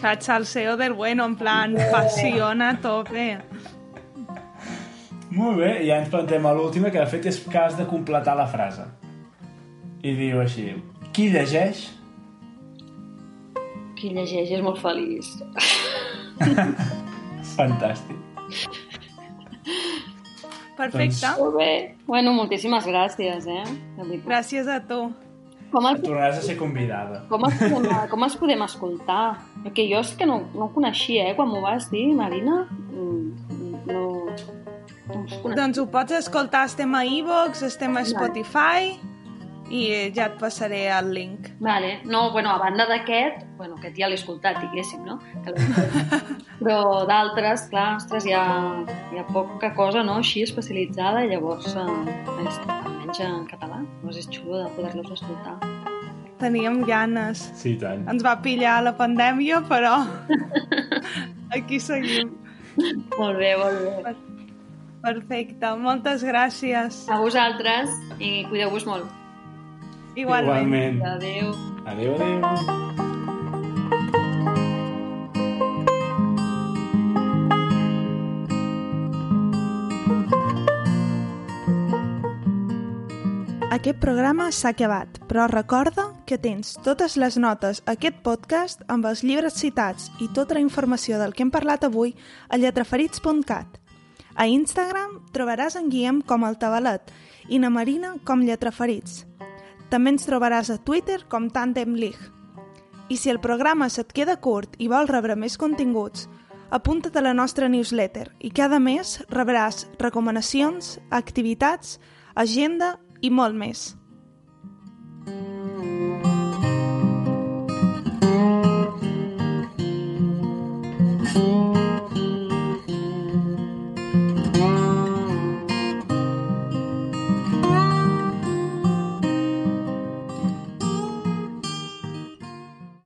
Cacha salseo del bueno, en plan, pasión a tope. Molt bé, i ja ens plantem a l'última, que de fet és que has de completar la frase. I diu així, qui llegeix? Qui llegeix és molt feliç. Fantàstic. Perfecte. Doncs... Molt bé. Bueno, moltíssimes gràcies, eh? Gràcies a tu. Com els... Tornaràs a ser convidada. Com els podem, com els podem escoltar? Perquè jo és que no, no ho coneixia, eh? Quan m'ho vas dir, Marina, mm, doncs ho pots escoltar, estem a iVoox, estem a Spotify i ja et passaré el link. Vale. No, bueno, a banda d'aquest, bueno, aquest ja l'he escoltat, diguéssim, no? Però d'altres, clar, ostres, hi ha, hi ha poca cosa, no?, així especialitzada, i llavors, eh, és, almenys en català, doncs és xulo de poder-los escoltar. Teníem ganes. Sí, tant. Ens va pillar la pandèmia, però aquí seguim. Molt bé, molt bé. Perfecte, moltes gràcies. A vosaltres, i cuideu-vos molt. Igualment. Igualment. Adéu. Adéu, adéu. Aquest programa s'ha acabat, però recorda que tens totes les notes a aquest podcast amb els llibres citats i tota la informació del que hem parlat avui a lletraferits.cat. A Instagram trobaràs en Guillem com el Tabalet i na Marina com Lletraferits. També ens trobaràs a Twitter com Tandem League. I si el programa se't queda curt i vols rebre més continguts, apunta't a la nostra newsletter i cada mes rebràs recomanacions, activitats, agenda i molt més.